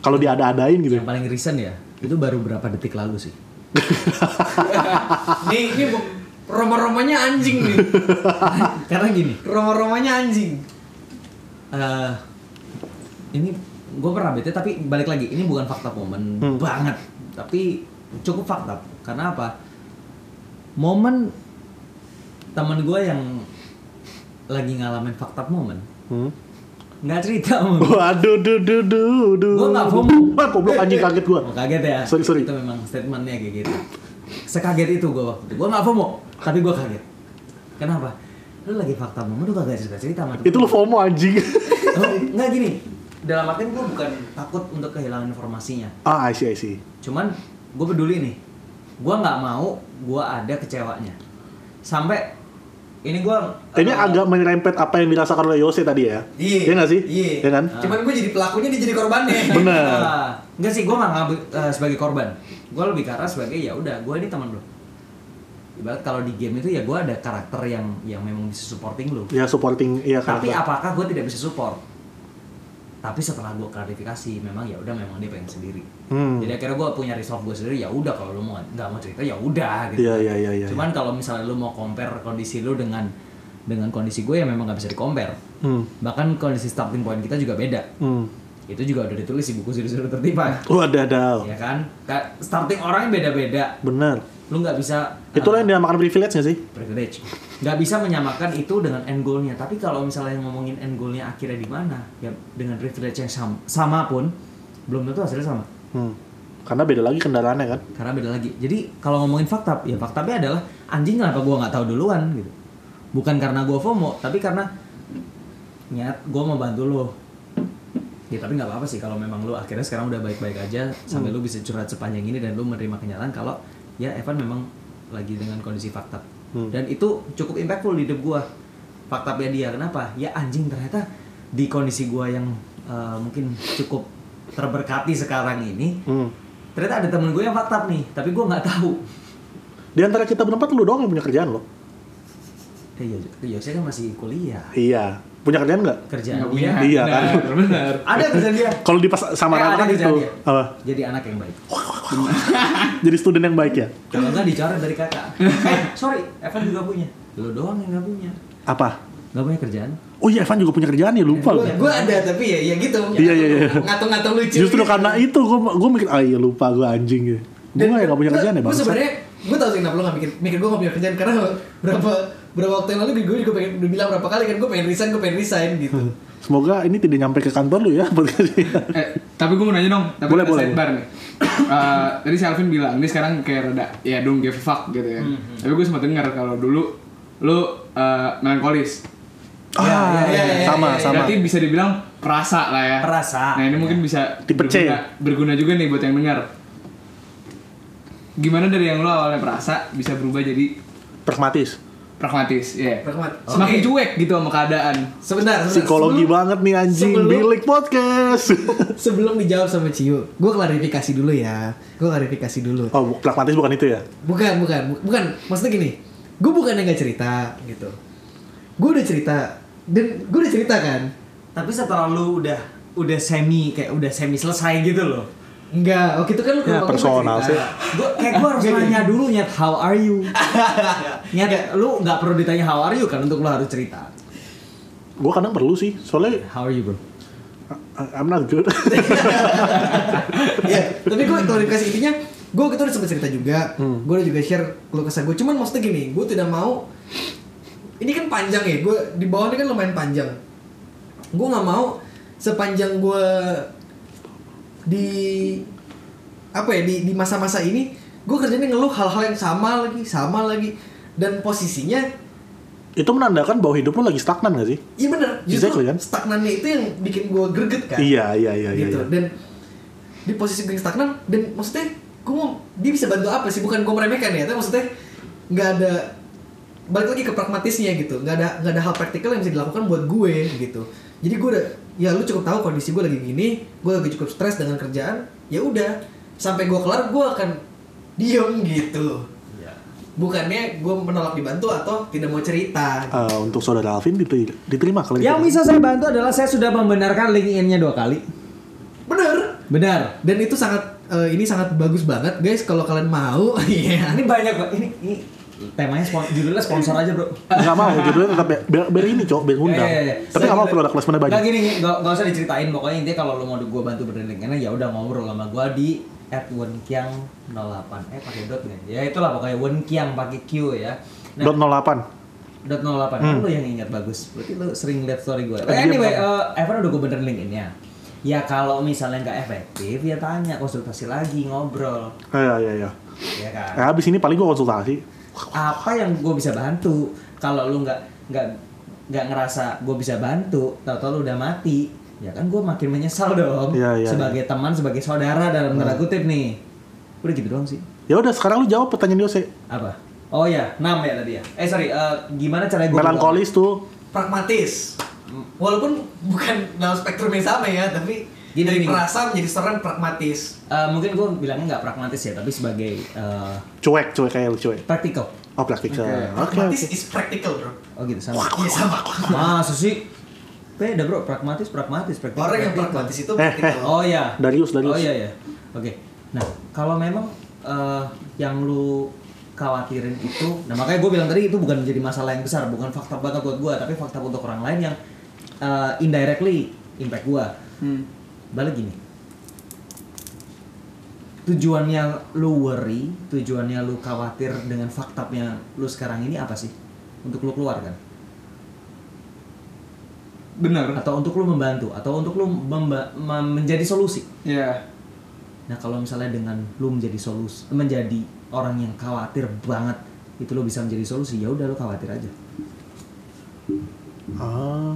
Kalau diada-adain gitu. yang paling recent ya itu baru berapa detik lalu sih Nih, ini bu- roma-romanya anjing nih. karena gini Roma-romanya anjing. eh ini gue pernah bete tapi balik lagi ini bukan fakta momen Hmm. banget tapi cukup fakta karena apa momen teman gue yang lagi ngalamin fakta momen Hmm. Nggak cerita gue Waduh, duh, duh, duh, duh. Gua nggak FOMO. Wah, goblok anjing kaget gua. Oh, kaget ya Sorry, sorry. itu memang statementnya kayak gitu sekaget itu gue waktu itu gue nggak FOMO tapi gue kaget kenapa lu lagi fakta momen lu kagak cerita cerita sama Itu lu FOMO anjing. oh, nggak gini dalam artian gue bukan takut untuk kehilangan informasinya ah, I see, I see. cuman gue peduli nih gue nggak mau gue ada kecewanya sampai ini gue Ini agak menyerempet apa yang dirasakan oleh Yose tadi ya? Iya. Iya nggak sih? Iya. Iya kan? Cuman gue jadi pelakunya, dia jadi korbannya. Bener. Enggak sih, gue nggak ngambil eh, sebagai korban. Gue lebih arah sebagai ya udah, gue ini teman lo. Ibarat kalau di game itu ya gue ada karakter yang yang memang bisa supporting lo. Ya supporting, iya kan. Tapi apakah gue tidak bisa support? Tapi setelah gue klarifikasi, memang ya udah memang dia pengen sendiri. Hmm. Jadi akhirnya gue punya resolve gue sendiri ya udah kalau lu mau nggak mau cerita ya udah gitu. Iya, iya, iya, iya. Cuman kalau misalnya lu mau compare kondisi lu dengan dengan kondisi gue ya memang nggak bisa di compare. Hmm. Bahkan kondisi starting point kita juga beda. Hmm. Itu juga udah ditulis di buku Siri-Siri Tertipan. Wadaw. ya kan? Ka- Starting orangnya beda-beda. Bener. Lu nggak bisa Itulah uh, yang dinamakan privilege nggak sih? privilege. Nggak bisa menyamakan itu dengan end goalnya. Tapi kalau misalnya ngomongin end goalnya akhirnya di mana, ya dengan privilege yang sama, sama pun belum tentu hasilnya sama. Hmm. Karena beda lagi kendaraannya kan. Karena beda lagi. Jadi kalau ngomongin fakta, ya faktanya adalah anjing kenapa gua nggak tahu duluan gitu. Bukan karena gua FOMO, tapi karena nyat gua mau bantu lo. Ya tapi nggak apa-apa sih kalau memang lu akhirnya sekarang udah baik-baik aja sampai lu bisa curhat sepanjang ini dan lu menerima kenyataan kalau ya Evan memang lagi dengan kondisi fakta. Hmm. Dan itu cukup impactful di hidup gua. Faktanya dia kenapa? Ya anjing ternyata di kondisi gua yang uh, mungkin cukup terberkati sekarang ini Hmm. ternyata ada temen gue yang fakta nih tapi gue nggak tahu Di antara kita berempat lu doang yang punya kerjaan loh. eh iya iya saya kan masih kuliah Iya. Punya kerjaan nggak? kerjaan Nggak punya. Iya, kan? Benar, benar. ada kerjaan dia Kalau di pas sama Eh, ada kan itu dia. apa? jadi anak yang baik Jadi student yang baik ya? kalau nggak dicoret dari kakak eh sorry Evan juga punya lo doang yang nggak punya Apa? nggak punya kerjaan Oh iya, Evan juga punya kerjaan ya, lupa loh. Gue ada tapi ya, ya gitu. Iya, iya, iya. Ngatung-ngatung lucu. Justru gitu. karena itu gue gue mikir, ah iya lupa gue anjing gitu. Gue ya gak punya kerjaan ya bang. Gue sebenarnya gue tau sih kenapa lo gak mikir mikir gue gak punya kerjaan karena berapa berapa waktu yang lalu gue juga pengen udah bilang berapa kali kan gue pengen resign gue pengen resign gitu. Semoga ini tidak nyampe ke kantor lu ya. Eh, tapi gue mau nanya dong, tapi Boleh, boleh. sidebar nih. Eh, tadi si Alvin bilang, ini sekarang kayak rada, ya dong give a fuck gitu ya. Tapi gue sempat dengar kalau dulu lu eh, melankolis. Ah, iya, iya, iya, sama iya, iya. sama. Berarti bisa dibilang perasa lah ya. Perasa. Nah ini mungkin bisa Tipe C. berguna, berguna juga nih buat yang dengar. Gimana dari yang lu awalnya perasa bisa berubah jadi Pragmatis. Pragmatis, ya. Pragmat. Semakin Oke. cuek gitu sama keadaan. Sebentar, sebentar. Psikologi Sebelum- banget nih anjing. sebelum- Bilik podcast. Sebelum dijawab sama Ciu, gue klarifikasi dulu ya. Gue klarifikasi dulu. oh, pragmatis bukan itu ya? Bukan, bukan, bu- bukan. Maksudnya gini, gue bukan yang gak cerita gitu. Gue udah cerita dan gue udah cerita kan. tapi setelah lu udah udah semi kayak udah semi selesai gitu loh Enggak, waktu itu kan lu Ya, personal sih. gua kayak gua harus nanya dulu nyet how are you nyet lu nggak perlu ditanya how are you kan untuk lu harus cerita Gue kadang perlu sih. Soalnya how are you bro I'm not good. ya, tapi gue klarifikasi intinya gue itu udah sempet cerita juga Hmm. gue udah juga share keluh kesah gue cuman maksudnya gini gue tidak mau ini kan panjang ya gue di bawah ini kan lumayan panjang gue nggak mau sepanjang gue di apa ya di di masa-masa ini gue kerjanya ngeluh hal-hal yang sama lagi sama lagi dan posisinya itu menandakan bahwa hidup lu lagi stagnan gak sih? iya bener justru Exactly, kan? stagnannya itu yang bikin gue greget kan Iya, iya, iya, iya. gitu iya. dan di posisi gue yang stagnan dan maksudnya gue mau dia bisa bantu apa sih bukan gue meremehkan ya tapi maksudnya nggak ada balik lagi ke pragmatisnya gitu nggak ada nggak ada hal praktikal yang bisa dilakukan buat gue gitu jadi gue udah ya lu cukup tahu kondisi gue lagi gini gue lagi cukup stres dengan kerjaan ya udah sampai gue kelar gue akan diem gitu Iya. bukannya gue menolak dibantu atau tidak mau cerita Eh, untuk saudara Alvin diter- diterima kalau Yang bisa saya bantu adalah saya sudah membenarkan LinkedIn-nya dua kali. bener Benar. dan itu sangat eh, ini sangat bagus banget guys kalau kalian mau iya Ini banyak kok. Ini, ini temanya spon judulnya sponsor aja bro. Nggak mau, judulnya tetap biar, biar, ini cok, biar undang. Eh, eh, eh. Tapi nggak mau Saya- produk placement banyak. Nggak gini, gak, gak usah diceritain pokoknya intinya kalau lo mau gue bantu berdendengnya ya udah ngobrol sama gue di at wenkiang 08 eh pakai dot nggak? Ya itulah pokoknya wenkiang pakai Q ya. Nah, Dot 08. dot 08 Hmm. lo yang ingat bagus. Berarti lo sering lihat story gue. Eh, anyway, eh, Evan udah gue benerin LinkedIn-nya. Ya kalau misalnya nggak efektif ya tanya konsultasi lagi ngobrol, Iya, iya, iya. ya kan? Eh, habis ini paling gua konsultasi. Apa yang gue bisa bantu? Kalau lu nggak nggak nggak ngerasa gue bisa bantu tahu-tahu lu udah mati ya kan gue makin menyesal dong. Iya, iya, sebagai teman sebagai saudara dalam tanda kutip nih. Udah gitu doang sih. Ya udah, sekarang lu jawab pertanyaan Yose. apa? Oh ya enam ya tadi ya. Eh sorry eh, gimana caranya gue Melankolis tuh. pragmatis. Walaupun bukan dalam spektrum yang sama ya tapi Gini, dari gini. perasa menjadi seorang pragmatis Eh, mungkin gue bilangnya nggak pragmatis ya tapi sebagai eh, Cuek, cuek kayak lu cuek. praktikal Oh, praktikal. Oke, oke. pragmatis is practical bro oh gitu sama iya sama masa sih beda bro pragmatis pragmatis praktikal orang yang pragmatis itu Eh, practical Oh iya. Darius, Darius. Oh iya iya. Oke. Nah, kalau memang eh, yang lu khawatirin itu, nah makanya gue bilang tadi itu bukan menjadi masalah yang besar, bukan fakta banget buat gue, tapi fakta untuk orang lain yang eh, indirectly impact gue. Hmm. Balik gini. Tujuannya lu worry, tujuannya lu khawatir dengan faktanya lu sekarang ini apa sih? Untuk lu keluar kan? Bener. Atau untuk lu membantu? Atau untuk lu memba- menjadi solusi? Ya. Nah kalau misalnya dengan lu menjadi solusi, menjadi orang yang khawatir banget itu lu bisa menjadi solusi ya udah lu khawatir aja. Ah.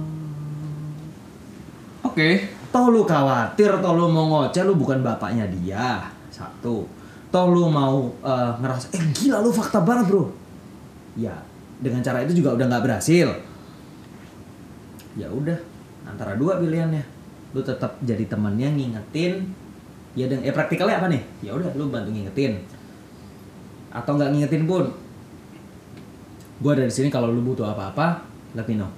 Oke. Toh lu khawatir, toh lu mau ngoceh lu bukan bapaknya dia satu. Toh lu mau eh, ngerasa eh gila lu fakta banget bro. Ya dengan cara itu juga udah nggak berhasil. Ya udah antara dua pilihannya. Lu tetap jadi temannya ngingetin. Ya dan eh praktikalnya apa nih? Ya udah lu bantu ngingetin. Atau nggak ngingetin pun. Gua ada di sini kalau lu butuh apa-apa, let me know.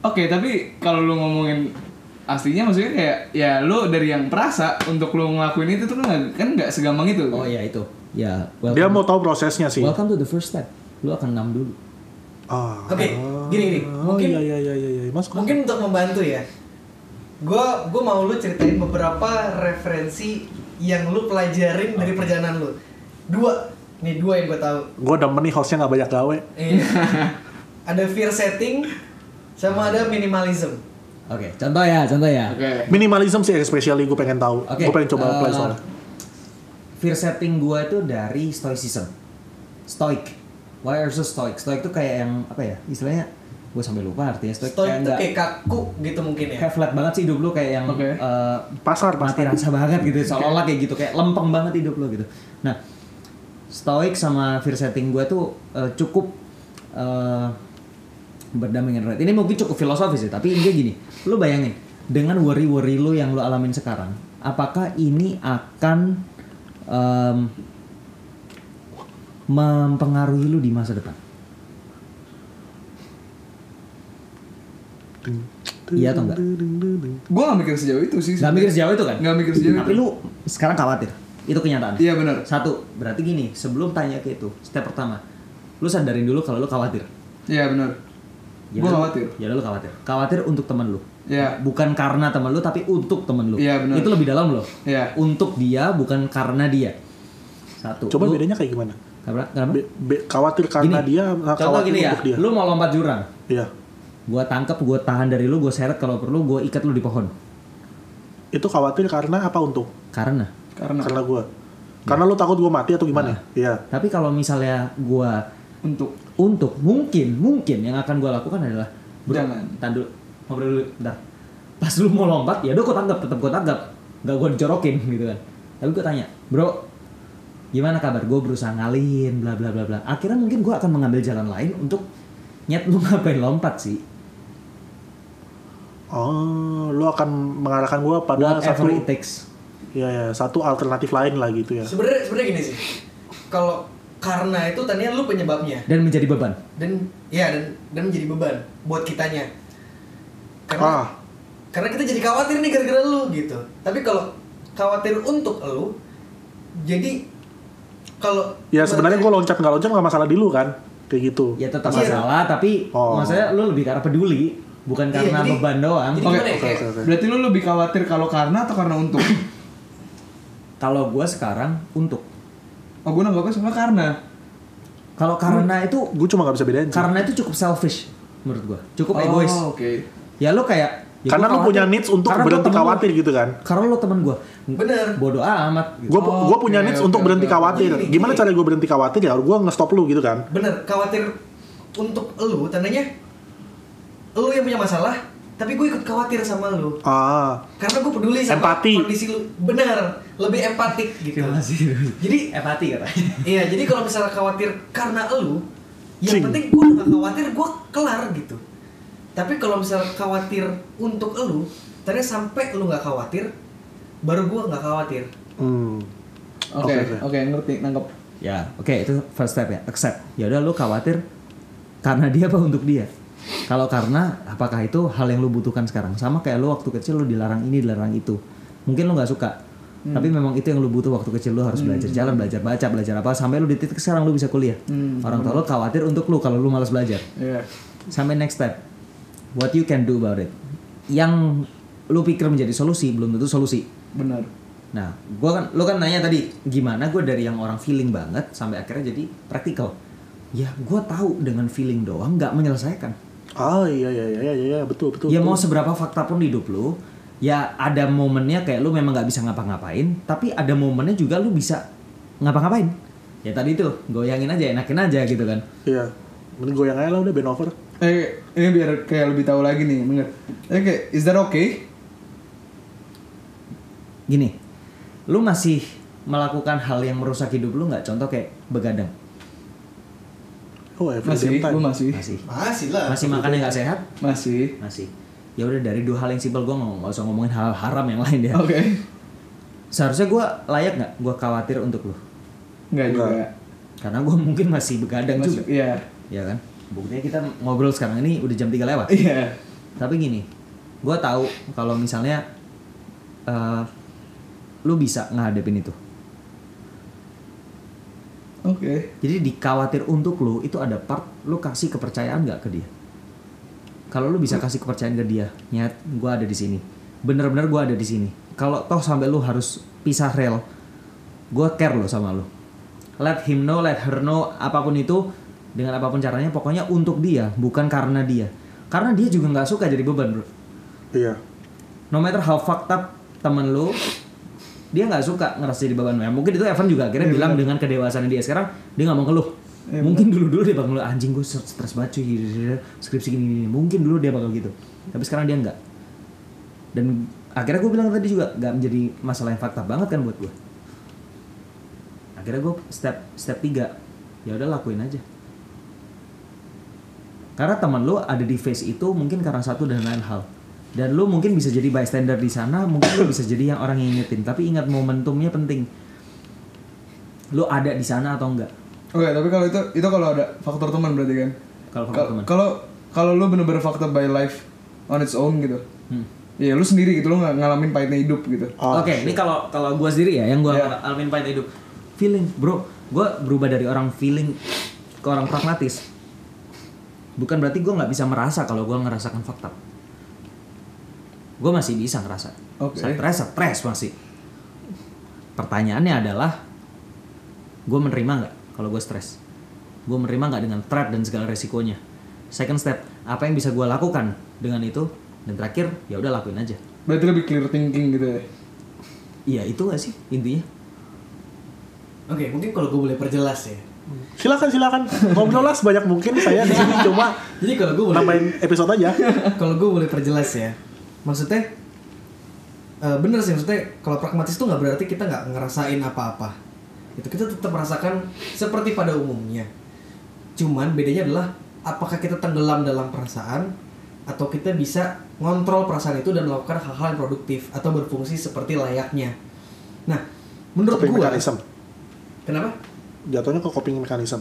Oke, tapi kalau lu ngomongin aslinya maksudnya kayak ya lu dari yang perasa untuk lu ngelakuin itu tuh nggak- kan nggak segampang itu. Oh iya itu. Ya, Dia mau tahu prosesnya sih. Welcome to the first step. Lu akan enam dulu. Ah. Oke, gini, gini. Oh Mungkin- iya iya iya iya iya. Mas mungkin untuk membantu ya gue gue mau lu ceritain beberapa referensi yang lu pelajarin dari perjalanan lu dua nih dua yang gue tahu gue demen nih hostnya nggak banyak gawe. Iya. ada fear setting sama ada minimalism Oke, contoh ya, contoh ya. Oke. Minimalism sih especially gue pengen tahu. Oke. Gue pengen coba eh, apply soalnya. Fear setting gua itu dari stoicism. Stoic. Why are you so stoic? Stoic itu kayak yang apa ya? Istilahnya gue sampai lupa artinya stoic, Stoic kayak itu kayak kaku gitu mungkin ya kayak flat banget sih hidup lu kayak yang Oke. eh, Pasar mati pasar. rasa banget gitu seolah-olah kayak gitu kayak lempeng banget hidup lo gitu nah stoic sama fear setting gue tuh eh, cukup eh, berdampingan right ini mungkin cukup filosofis ya tapi intinya gini lu bayangin dengan worry worry lu yang lu alamin sekarang apakah ini akan em, mempengaruhi lu di masa depan Iya atau enggak? Gue gak mikir sejauh itu sih. Gak mikir sejauh itu kan? Gak mikir sejauh Tapi itu. lu sekarang khawatir. Itu kenyataan. Iya benar. Satu, berarti gini, sebelum tanya ke itu, step pertama, lu sadarin dulu kalau lu khawatir. Iya benar. Ya Gue lu- khawatir. Ya lu khawatir. Khawatir untuk temen lu. Iya. Bukan karena temen lu, tapi untuk temen lu. Iya, benar. Itu lebih dalam loh. Iya. Untuk dia, bukan karena dia. Satu. Coba Lu- bedanya kayak gimana? Kenapa? Kenapa? Be- be- khawatir karena Gini, dia, Contoh khawatir gini ya, untuk dia. lu mau lompat jurang. Iya. Gua tangkep, gua tahan dari lu, gua seret kalau perlu, gua ikat lu di pohon. Itu khawatir karena apa untuk? Karena. Karena Karena gue. Karena lu takut gue mati atau gimana? Nah. Iya. Tapi kalau misalnya gua untuk untuk mungkin mungkin yang akan gue lakukan adalah bro, Jangan. tahan dulu ngobrol dulu bentar pas lu mau lompat ya udah gue tanggap tetap gue tanggap nggak gue dijorokin gitu kan tapi gue tanya bro gimana kabar gue berusaha ngalihin bla bla bla bla akhirnya mungkin gue akan mengambil jalan lain untuk nyet lu ngapain lompat sih Oh, lu akan mengarahkan gua pada satu it takes. ya ya, satu alternatif lain lah gitu ya. Sebenarnya sebenarnya gini sih. Kalau karena itu tadinya lu penyebabnya Dan menjadi beban. dan ya dan dan menjadi beban buat kitanya. Karena Ah. karena kita jadi khawatir nih gara-gara lu gitu. Tapi kalau khawatir untuk lu jadi kalau Ya sebenarnya gua loncat nggak loncat nggak masalah di lu kan. Kayak gitu. Ya tetap Iya. masalah, tapi Oh. maksudnya lu lebih karena peduli, bukan Iya, karena jadi- beban doang. jadi ya, kayak- oke, oke. Berarti lu lebih khawatir kalau karena atau karena untuk? Kalau gua sekarang untuk. Oh, gue nanggapnya sebenarnya karena. Kalau karena itu Gue cuma nggak bisa bedain sih. karena itu cukup selfish menurut gua. Cukup Oh, egois. Oke. Ya lu kayak ya Karena lu punya needs untuk berhenti khawatir gitu kan. Karena lu temen gua. Bener. Bodoh amat gitu. Gue Oh, gua punya needs oke, untuk oke, berhenti oke. khawatir. Gini, Gimana gini. cara gue berhenti khawatir ya? Gue nge-stop lu gitu kan. bener khawatir untuk lu tandanya lu yang punya masalah tapi gue ikut khawatir sama lu Ah, karena gue peduli sama Empati. kondisi lu bener lebih empatik gitu jadi Empati katanya. iya jadi kalau misalnya khawatir karena lu yang Cing. penting gue gak khawatir gue kelar gitu tapi kalau misalnya khawatir untuk lu tadi sampai lu nggak khawatir baru gue nggak khawatir hmm. Oke, Oke, oke, oke. ngerti, nangkep. Ya, oke itu first step ya, accept. Ya udah lu khawatir karena dia apa untuk dia. Kalau karena apakah itu hal yang lu butuhkan sekarang? Sama kayak lu waktu kecil lu dilarang ini, dilarang itu. Mungkin lu nggak suka. Tapi memang itu yang lu butuh waktu kecil lu harus belajar jalan, belajar baca, belajar apa sampai lu di titik sekarang lu bisa kuliah. Orang tua lu khawatir untuk lu kalau lu malas belajar. Iya. Sampai next step. What you can do about it. Yang lu pikir menjadi solusi belum tentu solusi. Benar. Nah, gua kan, lo kan nanya tadi gimana gue dari yang orang feeling banget sampai akhirnya jadi praktikal. Ya, gua tahu dengan feeling doang nggak menyelesaikan. Ah iya iya iya iya iya betul betul. ya mau betul. seberapa fakta pun di hidup lu, ya ada momennya kayak lu memang nggak bisa ngapa-ngapain, tapi ada momennya juga lu bisa ngapa-ngapain. Ya tadi tuh goyangin aja, enakin aja gitu kan. Iya. Mending goyang aja lah udah band over. Eh, ini biar kayak lebih tahu lagi nih, bener. Oke, is that okay? Gini, lu masih melakukan hal yang merusak hidup lu nggak? Contoh kayak begadang, Oh every Masih, gue masih. masih. masih lah Masih makan yang nggak sehat? Masih. masih ya udah dari dua hal yang simpel gue nggak nggak usah ngomongin hal haram yang lain ya Oke. seharusnya gue layak nggak gue khawatir untuk lo Enggak juga. Karena gue mungkin masih begadang Masih, juga iya. ya kan buktinya kita ngobrol sekarang ini udah jam 3 lewat Iya. tapi gini gue tahu kalau misalnya eh lu bisa ngadepin itu Oke. jadi dikhawatir untuk lu itu ada part lu kasih kepercayaan nggak ke dia kalau lu bisa kasih kepercayaan ke dia nyat gue ada di sini. Bener-bener gue ada di sini. Kalau toh sampai lu harus pisah rel gue care lo sama lu. Let him know let her know apa pun itu dengan apa pun caranya pokoknya untuk dia bukan karena dia. Karena dia juga nggak suka jadi beban bro. Iya. no matter how fucked up temen lu dia nggak suka ngerasa jadi beban ya mungkin itu Evan juga akhirnya Iya, bilang benar. dengan kedewasaan dia. Sekarang dia nggak mau ngeluh Iya, mungkin dulu dulu dia bakal anjing gue stres banget cuy skripsi gini, gini mungkin dulu dia bakal gitu. Tapi sekarang dia nggak dan akhirnya gue bilang tadi juga nggak menjadi masalah yang fakta banget kan buat gue akhirnya gue step step tiga ya udah lakuin aja. Karena teman lu ada di face itu mungkin karena satu dan lain hal. Dan lu mungkin bisa jadi bystander di sana mungkin lu bisa jadi yang orang yang ingetin tapi ingat momentumnya penting. Lu ada di sana atau enggak Oke, tapi kalau itu itu kalau ada faktor teman berarti kan. kalau faktor teman Kalau kalau lu bener-bener faktor by life on its own gitu. Hmm. Iya, lu sendiri gitu lu nggak ngalamin pahitnya hidup gitu. Oh, Oke, ini kalau kalau gua sendiri ya yang gua Iya. alamin pahit hidup. Feeling, bro. Gua berubah dari orang feeling ke orang pragmatis. Bukan berarti gua nggak bisa merasa kalau gua ngerasakan fakta. Gua masih bisa ngerasa. Oke. Stres, stres masih. Pertanyaannya adalah, gua menerima nggak kalau gua stres? Gua menerima nggak dengan threat dan segala resikonya? Second step, apa yang bisa gua lakukan dengan itu? Dan terakhir, ya udah lakuin aja. Berarti lebih clear thinking gitu ya. Iya itu gak sih intinya? oke mungkin kalau gue boleh perjelas ya Silakan silakan ngobrol lah sebanyak mungkin saya di sini cuma jadi kalau gue boleh nambahin episode aja. kalau gue boleh perjelas ya maksudnya eh, bener sih maksudnya kalau pragmatis tuh nggak berarti kita nggak ngerasain apa-apa itu kita tetap merasakan seperti pada umumnya cuman bedanya adalah apakah kita tenggelam dalam perasaan atau kita bisa ngontrol perasaan itu dan melakukan hal-hal yang produktif atau berfungsi seperti layaknya. Nah, menurut Coping gua mechanism. kenapa? Jatuhnya ke coping mechanism.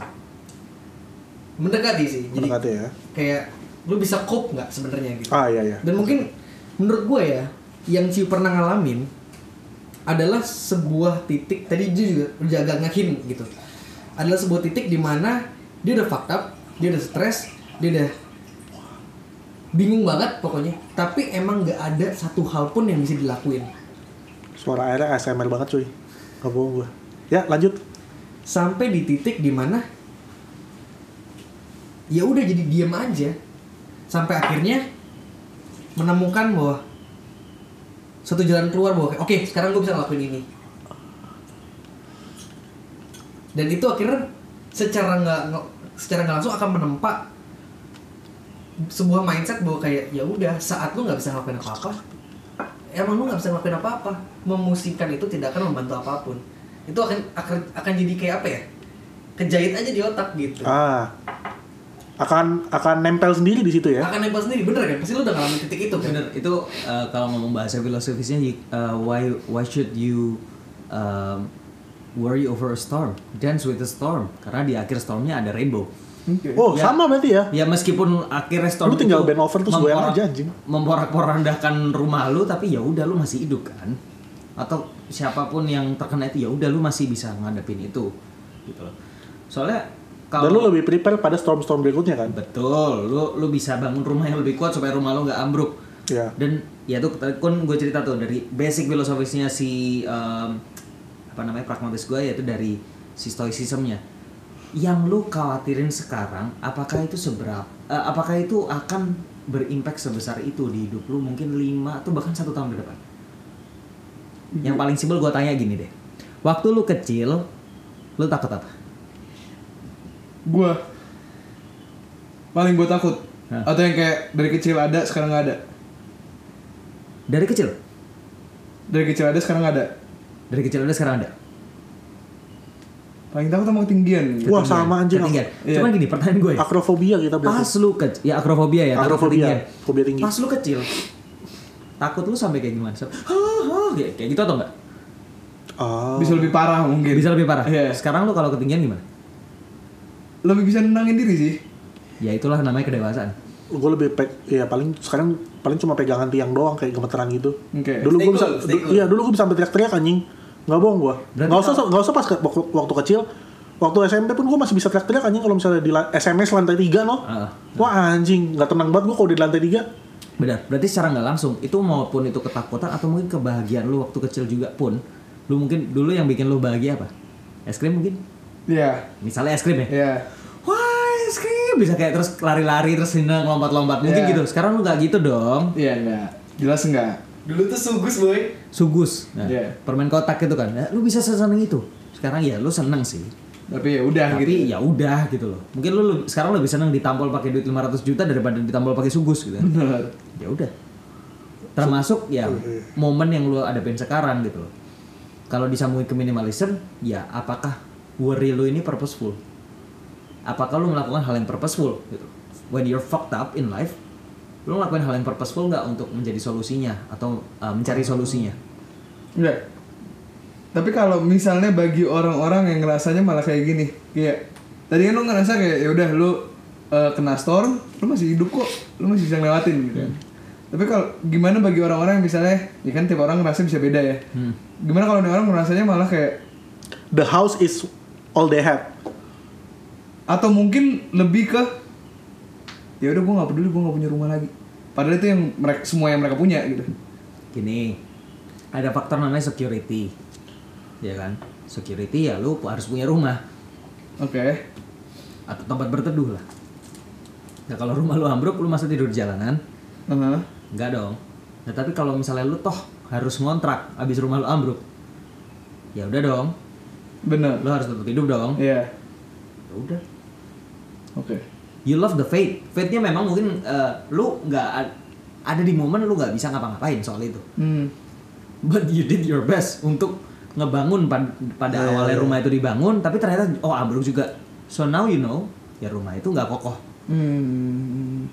Mendekati sih. Jadi Mendekati ya. kayak lu bisa cope nggak sebenarnya gitu. Ah iya iya. Dan mungkin menurut gue ya, yang Ciu pernah ngalamin adalah sebuah titik tadi dia juga udah agak ngahin gitu. Adalah sebuah titik di mana dia udah fucked up, dia udah stres, dia udah bingung banget pokoknya. Tapi emang nggak ada satu hal pun yang bisa dilakuin. Suara airnya ASMR banget cuy. Gak bohong gua. Ya lanjut. Sampai di titik di mana ya udah jadi diem aja. Sampai akhirnya menemukan bahwa satu jalan keluar bahwa oke sekarang gue bisa ngelakuin ini. Dan itu akhirnya secara nggak secara nggak langsung akan menempa sebuah mindset bahwa kayak ya udah saat lu nggak bisa ngelakuin apa-apa emang lu nggak bisa ngelakuin apa-apa. Memusingkan itu tidak akan membantu apa pun. Itu akan akan akan jadi kayak apa ya? Kejahit aja di otak gitu. Ah. Akan akan nempel sendiri di situ ya. akan nempel sendiri bener kan pasti lu udah ngalamin titik itu kan Bener, itu uh, kalau ngomong bahasa filosofisnya uh, why why should you um, worry over a storm? Dance with a storm. Karena di akhir stormnya ada rainbow. Oh, Ya. sama berarti ya. Ya meskipun akhirnya storm Lu tinggal itu bend over terus memporak- aja, anjing. Memporak-porandakan rumah lu tapi ya udah lu masih hidup kan. Atau siapa pun yang terkena itu ya udah lu masih bisa ngadepin itu gitu loh. Soalnya Dan kalau lu lebih prepare pada storm-storm berikutnya kan. betul, lu lu bisa bangun rumah yang lebih kuat supaya rumah lu nggak ambruk. Ya. Dan ya tuh kan gue cerita tuh dari basic filosofisnya si em, apa namanya pragmatis gue yaitu dari si stoicismnya. Yang lu khawatirin sekarang, apakah itu seberapa? eh, apakah itu akan berimpact sebesar itu di hidup lu mungkin 5 atau bahkan satu tahun ke depan? Yang paling simpel gue tanya gini deh. Waktu lu kecil, lu takut apa? Gua paling gue takut. Hah? Atau yang kayak dari kecil ada sekarang nggak ada. Dari kecil? Dari kecil ada sekarang nggak ada. Dari kecil ada sekarang ada? Paling takut sama ketinggian. gitu. Wah, sama anjing. Ketinggian. Iya. Cuman gini pertanyaan gue. Akrofobia kita Pas berarti. lu kecil, ya akrofobia ya, Akrofobia, fobia tinggi. Pas lu kecil, takut lu sampai kayak gimana? Kayak, kayak gitu atau enggak? Ah. Bisa lebih parah mungkin. Bisa lebih parah. Iya. Sekarang lu kalau ketinggian gimana? Lebih bisa nenangin diri sih. Ya itulah namanya kedewasaan. gue lebih pe ya paling sekarang paling cuma pegangan tiang doang kayak gemeteran gitu. Oke. Dulu gue bisa, cool. iya dulu gue bisa sampai teriak-teriak anjing. Nggak bohong gue. Nggak usah nggak usah pas ke- waktu, waktu kecil. Waktu SMP pun gue masih bisa teriak-teriak anjing kalau misalnya di SMS lantai 3 no. Ah. Wah anjing, nggak tenang banget gue kalau di lantai 3. Benar. Berarti secara nggak langsung itu maupun itu ketakutan atau mungkin kebahagiaan lu waktu kecil juga pun, lu mungkin dulu yang bikin lu bahagia apa? Es krim mungkin? Iya. Misalnya es krim ya? Iya. Wah es krim bisa kayak terus lari-lari terus senang lompat-lompat mungkin Iya. gitu. Sekarang lu nggak gitu dong. Iya enggak. Jelas enggak. dulu tuh sugus boy Sugus. Nah, Iya. Permen kotak gitu kan. Ya, lu bisa seseneng itu. Sekarang ya lu seneng sih. Tapi ya udah Tapi gitu. ya udah gitu loh. Mungkin lu sekarang lebih seneng ditampol pakai duit 500 juta daripada ditampol pakai sugus gitu. kan. Bener. ya udah. Termasuk ya momen yang lu hadapin sekarang gitu loh. Kalau disambungin ke minimalism, ya apakah worry lu ini purposeful? Apakah lu melakukan hal yang purposeful gitu? When you're fucked up in life, lu ngelakuin hal yang purposeful nggak untuk menjadi solusinya atau uh, mencari solusinya? Enggak. Tapi kalau misalnya bagi orang-orang yang ngerasanya malah kayak gini, kayak tadi kan lu ngerasa kayak ya udah lu uh, kena storm, lu masih hidup kok, lu masih bisa ngelewatin gitu kan. Tapi kalau gimana bagi orang-orang yang misalnya, ya kan tiap orang ngerasa bisa beda ya. Gimana kalau ada orang ngerasanya malah kayak The house is all they have. atau mungkin lebih ke ya udah gue nggak peduli gue nggak punya rumah lagi. Padahal itu yang mereka semua yang mereka punya gitu. Gini, ada faktor namanya security, ya kan? Security ya lu harus punya rumah Oke. atau tempat berteduh lah. Nah kalau rumah lu ambruk, lu masa tidur di jalanan? Aha. Enggak dong. Nah tapi kalau misalnya lu toh harus ngontrak abis rumah lu ambruk, ya udah dong. Bener. Lu harus tetap hidup dong. Iya. Ya udah. Oke. You love the fate. Fate-nya memang mungkin eh, lu nggak ad- ada di momen lu nggak bisa ngapa-ngapain soal itu. Hmm. But you did your best untuk ngebangun pad- pada Iya, awalnya iya. rumah itu dibangun, tapi ternyata oh ambruk juga. So now you know, ya rumah itu nggak kokoh. Hmm.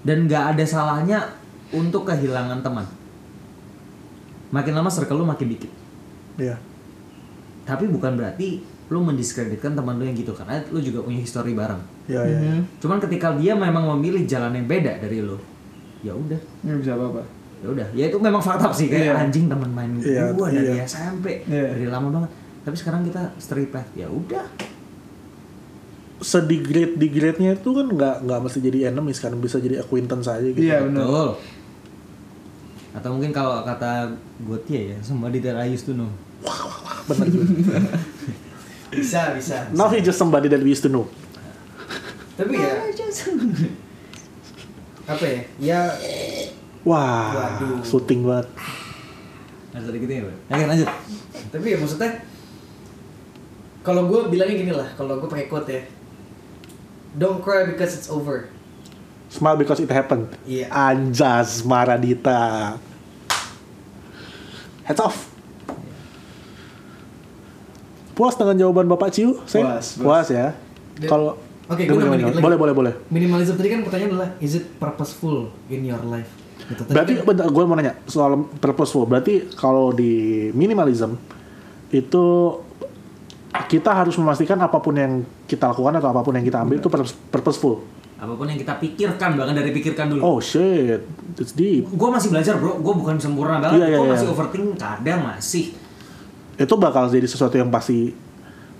dan nggak ada salahnya untuk kehilangan teman makin lama circle lu makin dikit Iya. Tapi bukan berarti lu mendiskreditkan teman lu yang gitu karena lu juga punya histori bareng Iya, iya. Mhm. cuman ketika dia memang memilih jalan yang beda dari lu ya udah Nggak bisa apa-apa. ya udah ya itu memang fakta sih kayak Iya. anjing teman main Iya, gua dari iya. SMP Iya. dari lama banget tapi sekarang kita straight path ya udah Sedegrade degrade-nya itu kan nggak nggak mesti jadi enemies kan bisa jadi acquaintance aja gitu. Iya benar. betul atau mungkin kalau kata Gotia ya somebody that I used to know Bener juga. Bisa, bisa. Now he just somebody that we used to know. Tapi ya apa ya? Ya Wah, Waduh. syuting banget. Ada sedikit ya, Bro? Oke, lanjut. tapi ya maksudnya kalau gue bilangnya gini lah, kalau gue pakai quote ya. Don't cry because it's over. Smile because it happened. Iya. Anjas Maradita. Heads off. Puas dengan jawaban Bapak Ciu? Saya? Puas, puas. Puas ya. Kalau Oke, Gimana, gue nambahin. Boleh, boleh, boleh. Minimalism tadi kan pertanyaan adalah is it purposeful in your life? Gitu. Tadi Berarti kan- bentar, gue mau nanya soal purposeful. Berarti kalau di minimalism itu kita harus memastikan apa pun yang kita lakukan atau apa pun yang kita ambil itu purpose- purposeful. Apa pun yang kita pikirkan, bahkan dari pikirkan dulu. Oh shit, it's deep. Gue masih belajar bro, gue bukan sempurna banget. Iya, iya, gue iya. masih overthinking, kadang masih. Itu bakal jadi sesuatu yang pasti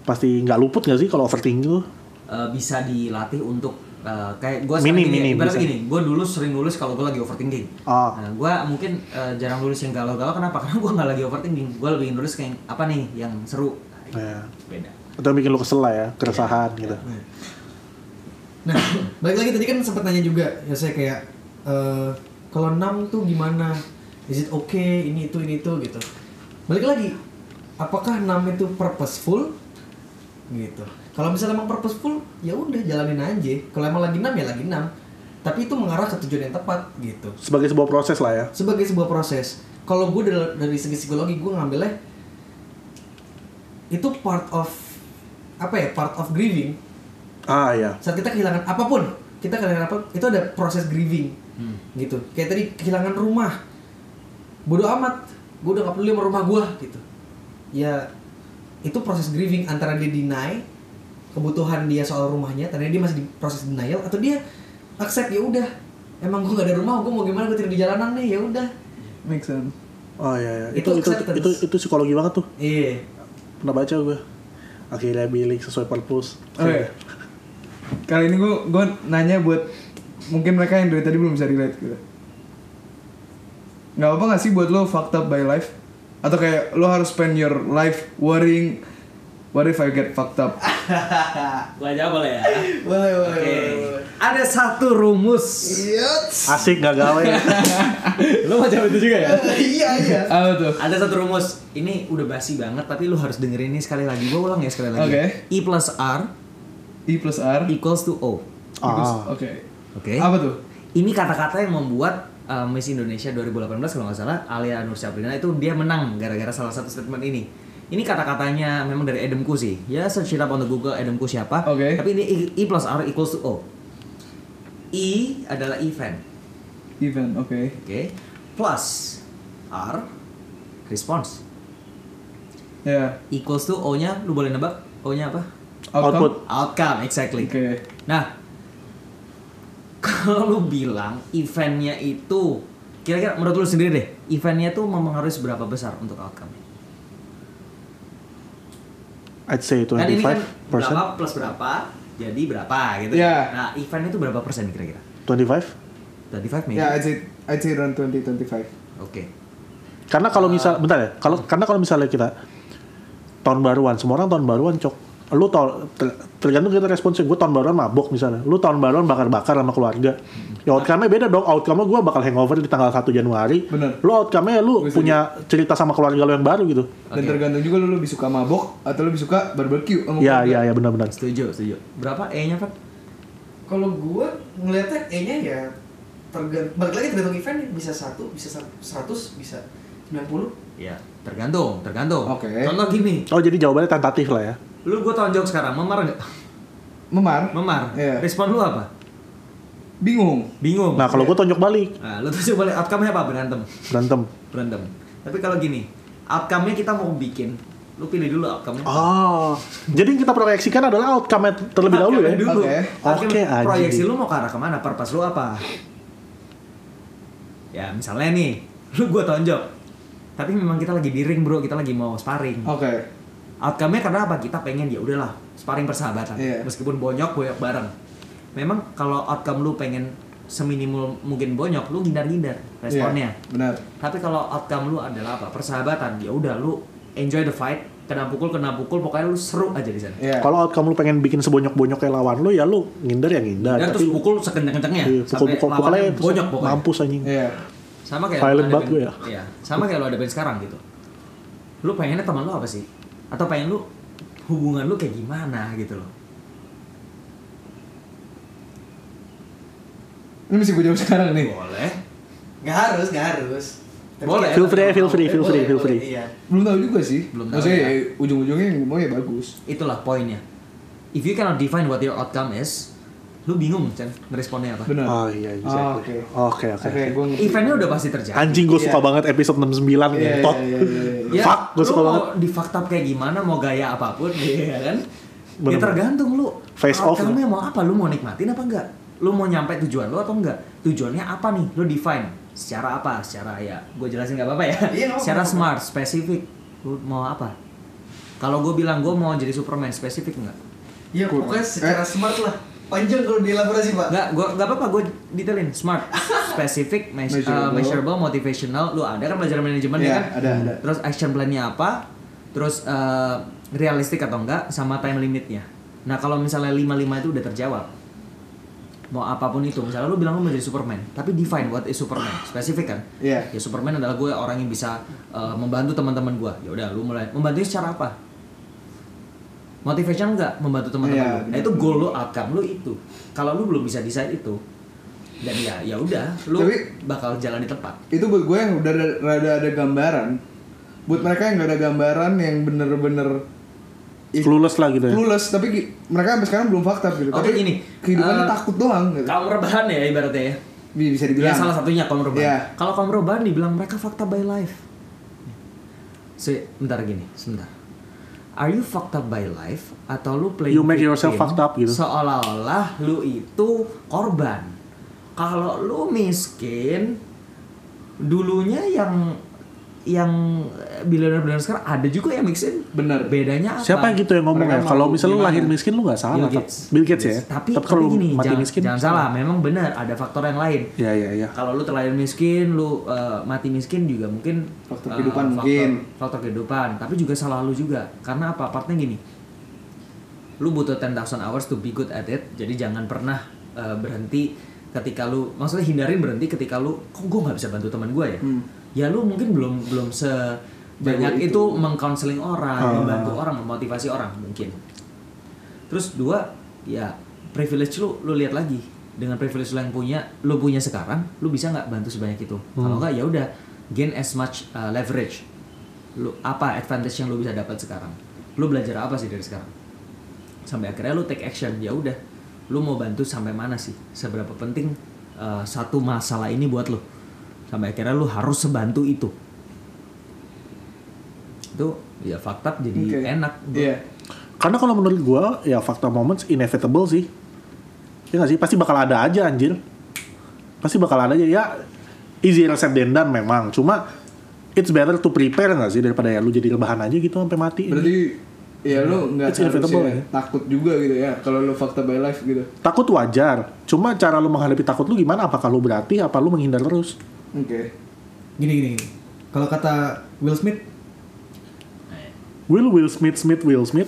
pasti nggak luput nggak sih kalau overthinking itu? Eh, bisa dilatih untuk eh, kayak gue gini, minim, gini, gue dulu sering nulis kalau gue lagi overthinking. Ah. Nah, gue mungkin eh, jarang nulis yang galau-galau kenapa? Karena gue nggak lagi overthinking. Gue lebih nulis kayak apa nih yang seru. Nah, Ya. Beda. Atau bikin lu kesel lah ya, keresahan gitu. Nah, balik lagi tadi kan sempat nanya juga, ya saya kayak eh kalau 6 tuh gimana? Is it okay? Ini itu ini itu gitu. Balik lagi, apakah 6 itu purposeful? Gitu. Kalau misalnya emang purposeful, ya udah jalanin aja. Kalau emang lagi 6 ya lagi 6. Tapi itu mengarah ke tujuan yang tepat gitu. Sebagai sebuah proses lah ya. Sebagai sebuah proses. Kalau gue dari, dari segi psikologi gue ngambilnya itu part of apa ya? Part of grieving Ah ya. saat kita kehilangan apa pun kita kehilangan apa itu ada proses grieving Hmm. gitu kayak tadi kehilangan rumah bodoh amat gue udah gak peduli sama rumah gue gitu ya itu proses grieving antara dia deny kebutuhan dia soal rumahnya tadinya dia masih di proses denial atau dia accept ya udah emang gue gak ada rumah gue mau gimana gue tidur di jalanan nih ya udah Make sense. Oh iya, iya. Itu Itu, itu, itu, itu, psikologi banget tuh. iya Pernah baca gue. Akhirnya milih sesuai purpose. Oke. Kali ini gue gue nanya buat mungkin mereka yang dari tadi belum bisa relate gitu. Gak apa gak sih buat lo fucked up by life? Atau kayak lo harus spend your life worrying What if I get fucked up? Gue jawab boleh ya. boleh boleh Oke. Ada satu rumus. Asik gak gawe. Lo mau jawab itu juga ya? iya iya Apa tuh? Ada satu rumus. Ini udah basi banget tapi lu harus dengerin ini sekali lagi. Gue ulang ya sekali lagi. Oke. I plus R E plus R equals to O. ah. Oke Oke. Apa tuh? Ini kata-kata yang membuat uh, Miss Indonesia 2018 kalau nggak salah Alia Nur Syaprina itu dia menang gara-gara salah satu statement ini. Ini kata-katanya memang dari Adam Khoo sih. Ya search it up on the Google Adam Khoo siapa. Oke. Tapi ini I, I plus R equals to O. I adalah event. Event, oke Oke. Plus R response. Ya Equals to O-nya lu boleh nebak O-nya apa? Output. Outcome, exactly. Oke Nah, kalau lu bilang eventnya itu kira-kira menurut lu sendiri deh, eventnya tuh mempengaruhi seberapa besar untuk outcome? I'd say 25%. Kan ini kan berapa plus berapa, jadi berapa gitu. Iya. Nah, event itu berapa persen kira-kira? 25? 25 maybe. Ya, I'd say, I'd say around 20-25 Oke. Karena kalau misal bentar ya, kalau karena kalau misalnya kita tahun baruan, semua orang tahun baruan cok. Lu tahun ter- tergantung kita responsnya. Gue tahun baruan mabok misalnya. Lu tahun baruan bakar-bakar sama keluarga. Ya outcome-nya beda dong. Outcome-nya gue bakal hangover di tanggal 1 Januari. Bener. Lu outcome-nya lu setuju. punya cerita sama keluarga lu yang baru gitu. Dan Oke. tergantung juga lu lebih suka mabok Atau lu lebih suka barbecue sama keluarga. iya, iya benar-benar. Setuju, setuju. Berapa E-nya, Pak? Kalau gue ngeliatnya E-nya ya tergantung balik lagi tergantung event ya. bisa satu, bisa sa- 100, bisa 90. Ya, tergantung, tergantung. Oke. Contoh gini, Oh jadi jawabannya tentatif lah ya. Lu gue tonjok sekarang, memar nggak? Memar Memar. Iya. Respon lu apa? Bingung. bingung Nah kalau gue tonjok balik nah, lu tuh coba lihat outcome-nya apa berantem berantem. berantem tapi kalau gini outcome-nya kita mau bikin lu pilih dulu outcome-nya Oh, jadi yang kita proyeksikan adalah outcome terlebih dahulu ya. Outcome-nya dulu Oke. Outcome- Oke, anjing. proyeksi lu mau ke arah ke mana purpose lu apa ya misalnya nih lu gua tonjok tapi memang kita lagi di ring bro kita lagi mau sparring Oke. Outcome-nya karena apa kita pengen ya udahlah sparring persahabatan Iya. meskipun bonyok bonyok bareng memang kalau outcome lu pengen seminimal mungkin bonyok lu hindar-hindar responnya Iya, Benar. tapi kalau outcome lu adalah apa persahabatan ya udah lu enjoy the fight kena pukul kena pukul pokoknya lu seru aja di sana Iya. Kalau outcome lu pengen bikin sebonyok-bonyoknya lawan lu ya lu ngindar ya ngindar. dan Tapi terus pukul sekenceng-kencengnya iya, sampai pukul-pukul lawannya pukulnya bonyok pokoknya mampus anjing. Iya. sama kayak Violent lu banget gue ya. iya sama kayak lo ada sekarang gitu lu pengennya teman lu apa sih atau pengen lu hubungan lu kayak gimana gitu loh Ini mesti gue jawab sekarang nih. boleh Nggak harus, nggak harus. Tapi Boleh. ya, Feel free, feel free, feel free, feel free. Iya. Belum tahu juga sih. Belum tahu Maksudnya ya. ya, ujung-ujungnya yang mau ya bagus. itulah poinnya if you cannot define what your outcome is lu bingung kan ngeresponnya apa Benar. Oh iya, Oh, exactly. Oke. Oke, oke. Eventnya udah pasti terjadi Anjing gue suka Iya. banget episode 69 Iya, ngentot. iya, iya, iya. Ya, Fuck, gue lu suka mau banget. di fakta kayak gimana, mau gaya apa pun, ya kan? Ya Bener. tergantung lu. Face off Outcome-nya mau apa? Lu mau nikmatin apa enggak? Lu mau nyampe tujuan lu atau enggak? Tujuannya apa nih? Lu define. Secara apa? Secara ya, gue jelasin nggak apa-apa ya. Iya, nggak Secara apa-apa. smart, spesifik. Lu mau apa? Kalau gue bilang gue mau jadi Superman, spesifik enggak? Ya pokoknya secara smart lah. Panjang kalau dielaborasi pak. Enggak, gua enggak apa-apa, gue detailin. Smart, spesifik, mes- uh, Measurable. measurable, motivational. Lu ada kan belajar manajemen ya Iya, kan? ada, ada. Terus action plan-nya apa? Terus uh, realistik atau enggak sama time limitnya. Nah, kalau misalnya 55 itu udah terjawab. Mau apa pun itu, misalnya lu bilang lu mau jadi Superman, tapi define what is Superman, spesifik kan? Iya. Ya Superman adalah gue orang yang bisa uh, membantu teman-teman gue. Ya udah, lu mulai membantunya secara apa? Motivation enggak membantu teman-teman Iya, lu. Nah, itu goal lu, outcome lu itu. Kalau lu belum bisa decide itu, dan ya ya udah, lu Tapi- bakal jalan di tempat. Itu buat gue yang udah ada, rada ada gambaran. Buat mereka yang gak ada gambaran yang bener-bener Clueless lah gitu ya. clueless, tapi mereka sampai sekarang belum fakta gitu. Oke, tapi gini, kehidupannya eh, takut doang gitu. Kaum rebahan ya ibaratnya ya. Bi- Bisa Ya dibilang. salah satunya kaum rebahan. Iya. Kalau kaum rebahan dibilang mereka fakta by life. Se bentar gini, sebentar. Are you fucked up by life atau lu play You make yourself fucked up gitu. Seolah-olah lu itu korban. Kalau lu miskin, dulunya yang yang billionaire-billionaire sekarang ada juga yang miskin. Bener. Bedanya apa? Siapa gitu yang ngomong ya? Mereka Kalau mau misalnya lu lahir miskin lu gak salah. Bill Bill Gates. Bill Gates ya. Tapi, Tapi kalau gini, mati jangan, miskin. jangan salah, memang benar ada faktor yang lain. Ya ya ya. Kalau lu terlahir miskin, lu uh, mati miskin juga mungkin Faktor uh, kehidupan faktor, mungkin. Faktor kehidupan, tapi juga salah lu juga. Karena apa? Partnya gini. Lu butuh 10,000 hours to be good at it. Jadi jangan pernah uh, berhenti ketika lu maksudnya hindarin berhenti ketika lu kok gue nggak bisa bantu teman gue ya. Hmm. Ya lu mungkin belum belum se banyak itu, itu. mengcounseling orang, Ah. membantu orang, memotivasi orang mungkin. Terus dua, ya privilege lu lu lihat lagi dengan privilege lu yang punya, lu punya sekarang, lu bisa nggak bantu sebanyak itu? Kalau nggak ya udah gain as much uh, leverage. Lu apa advantage yang lu bisa dapat sekarang? Lu belajar apa sih dari sekarang? Sampai akhirnya lu take action. Ya udah, lu mau bantu sampai mana sih? Seberapa penting uh, satu masalah ini buat lu? Sampai akhirnya lu harus sebantu itu. Itu ya fakta jadi Oke. enak. Iya. Karena kalau menurut gua ya fakta moments inevitable sih. Ya gak sih? Pasti bakal ada aja anjir. Pasti bakal ada aja ya. Easier said than done memang. Cuma it's better to prepare gak sih daripada ya lu jadi rebahan aja gitu sampai mati. Berarti ya lu nggak It's inevitable, harusnya ya. takut juga gitu ya kalau lu fakta by life gitu. takut wajar. Cuma cara lu menghadapi takut lu gimana? Apakah lu berarti apa lu menghindar terus? Oke. Gini gini gini. Kalau kata Will Smith, Will Will Smith Smith Will Smith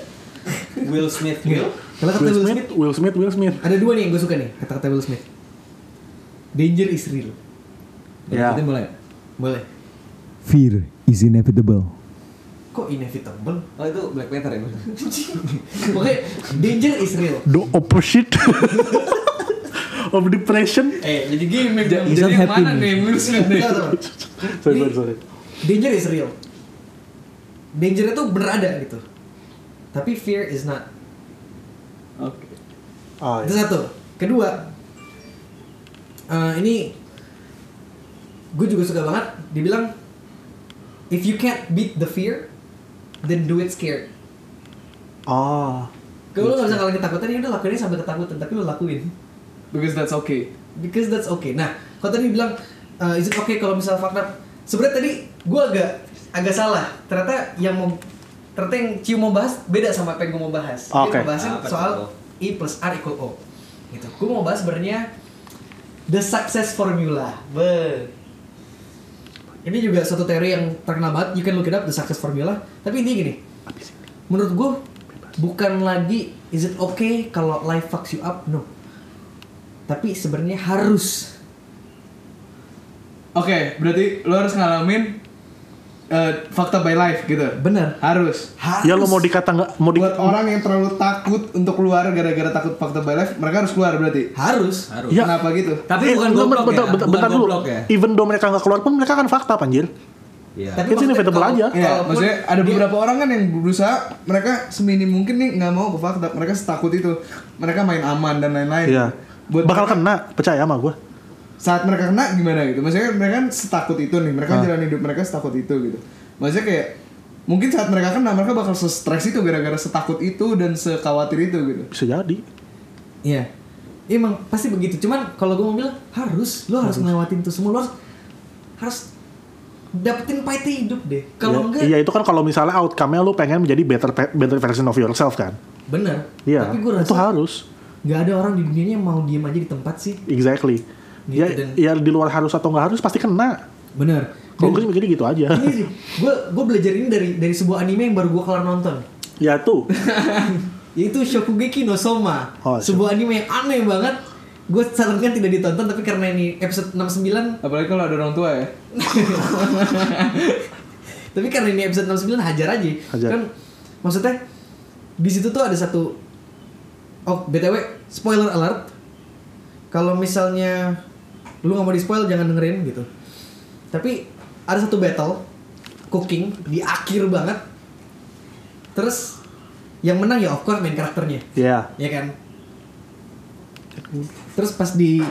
Will Smith Will. Kalau kata Will Will Smith Smith, Will Smith Will Smith. ada dua nih yang gue suka nih kata-kata Will Smith. Danger is real. Ya. Berarti boleh? Boleh. Fear is inevitable. Kok inevitable? Oh itu Black Panther ya? Pokoknya danger is real. The opposite of depression. Eh, jadi gimmick. Is Jadi yang mana nih Will Smith nih? Sorry, sorry, sorry. Danger is real. Danger itu bener ada gitu. Tapi fear is not. Oke. Oh, Itu iya. satu. Kedua, Eh, ini gue juga suka banget dibilang if you can't beat the fear then do it scared Oh. kalau lo gak bisa ngalahin ketakutan ya udah lakuin aja sampai ketakutan tapi lo lakuin Because that's okay. because that's okay. Nah kalau tadi bilang uh, is it okay kalau misalnya fakta? Sebenarnya tadi gue agak agak salah. Ternyata yang mau ternyata yang Ciu mau bahas beda sama apa yang gue mau bahas. Dia Oke. mau bahasnya Apa soal? I plus R equal O. Gitu. Gue mau bahas sebenarnya the success formula. Be. ini juga suatu teori yang terkenal banget. You can look it up the success formula. Tapi intinya gini menurut gue bukan lagi is it okay kalau life fucks you up? No tapi sebenarnya harus Oke, berarti lo harus ngalamin eh, fakta by life gitu. bener Harus. harus Ya lo mau dikata nggak mau di Buat orang yang terlalu takut untuk keluar gara-gara takut fakta by life, mereka harus keluar berarti. harus Harus. Ya. Kenapa gitu? Tapi bukan Eh, goblok bentar, ya. bentar, bukan bentar dulu. ya. Even though mereka nggak keluar pun mereka kan fakta anjir. Iya. It's maksudnya inevitable kalau- aja. Ya, maksudnya ada dia- beberapa orang kan yang berusaha mereka seminim mungkin nih nggak mau ke fakta, mereka setakut itu, mereka main aman dan lain-lain. Iya. Buat Bakal mereka- kena, percaya sama gue. saat mereka kena gimana gitu maksudnya mereka kan setakut itu nih mereka Ah. jalan hidup mereka setakut itu gitu maksudnya kayak mungkin saat mereka kena mereka bakal stres itu gara-gara setakut itu dan sekhawatir itu gitu Bisa jadi. iya emang pasti begitu cuman kalau gue mau bilang harus lo harus ngelewatin itu semua lo harus harus dapetin pahitnya hidup deh kalau Ya, enggak Iya itu kan kalau misalnya outcome-nya lu pengen menjadi better better version of yourself kan. bener Iya. tapi gue rasa itu harus. Nggak ada orang di dunianya yang mau diem aja di tempat sih Exactly. Gitu, ya, dan- ya di luar harus atau nggak harus pasti kena. bener Kalau gue sih mikirnya gitu aja. ini sih gue gue belajar ini dari dari sebuah anime yang baru gue kelar nonton ya tuh. yaitu Shokugeki no Soma Oh, sebuah anime yang aneh banget gue sarankan tidak ditonton tapi karena ini episode 69 apalagi kalau ada orang tua ya tapi karena ini episode 69 hajar aja Hajar. kan maksudnya di situ tuh ada satu oh btw spoiler alert. Kalau misalnya lu nggak mau di spoil jangan dengerin gitu. Tapi ada satu battle cooking di akhir banget. Terus yang menang ya of course main karakternya. Ya. ya kan? Terus pas di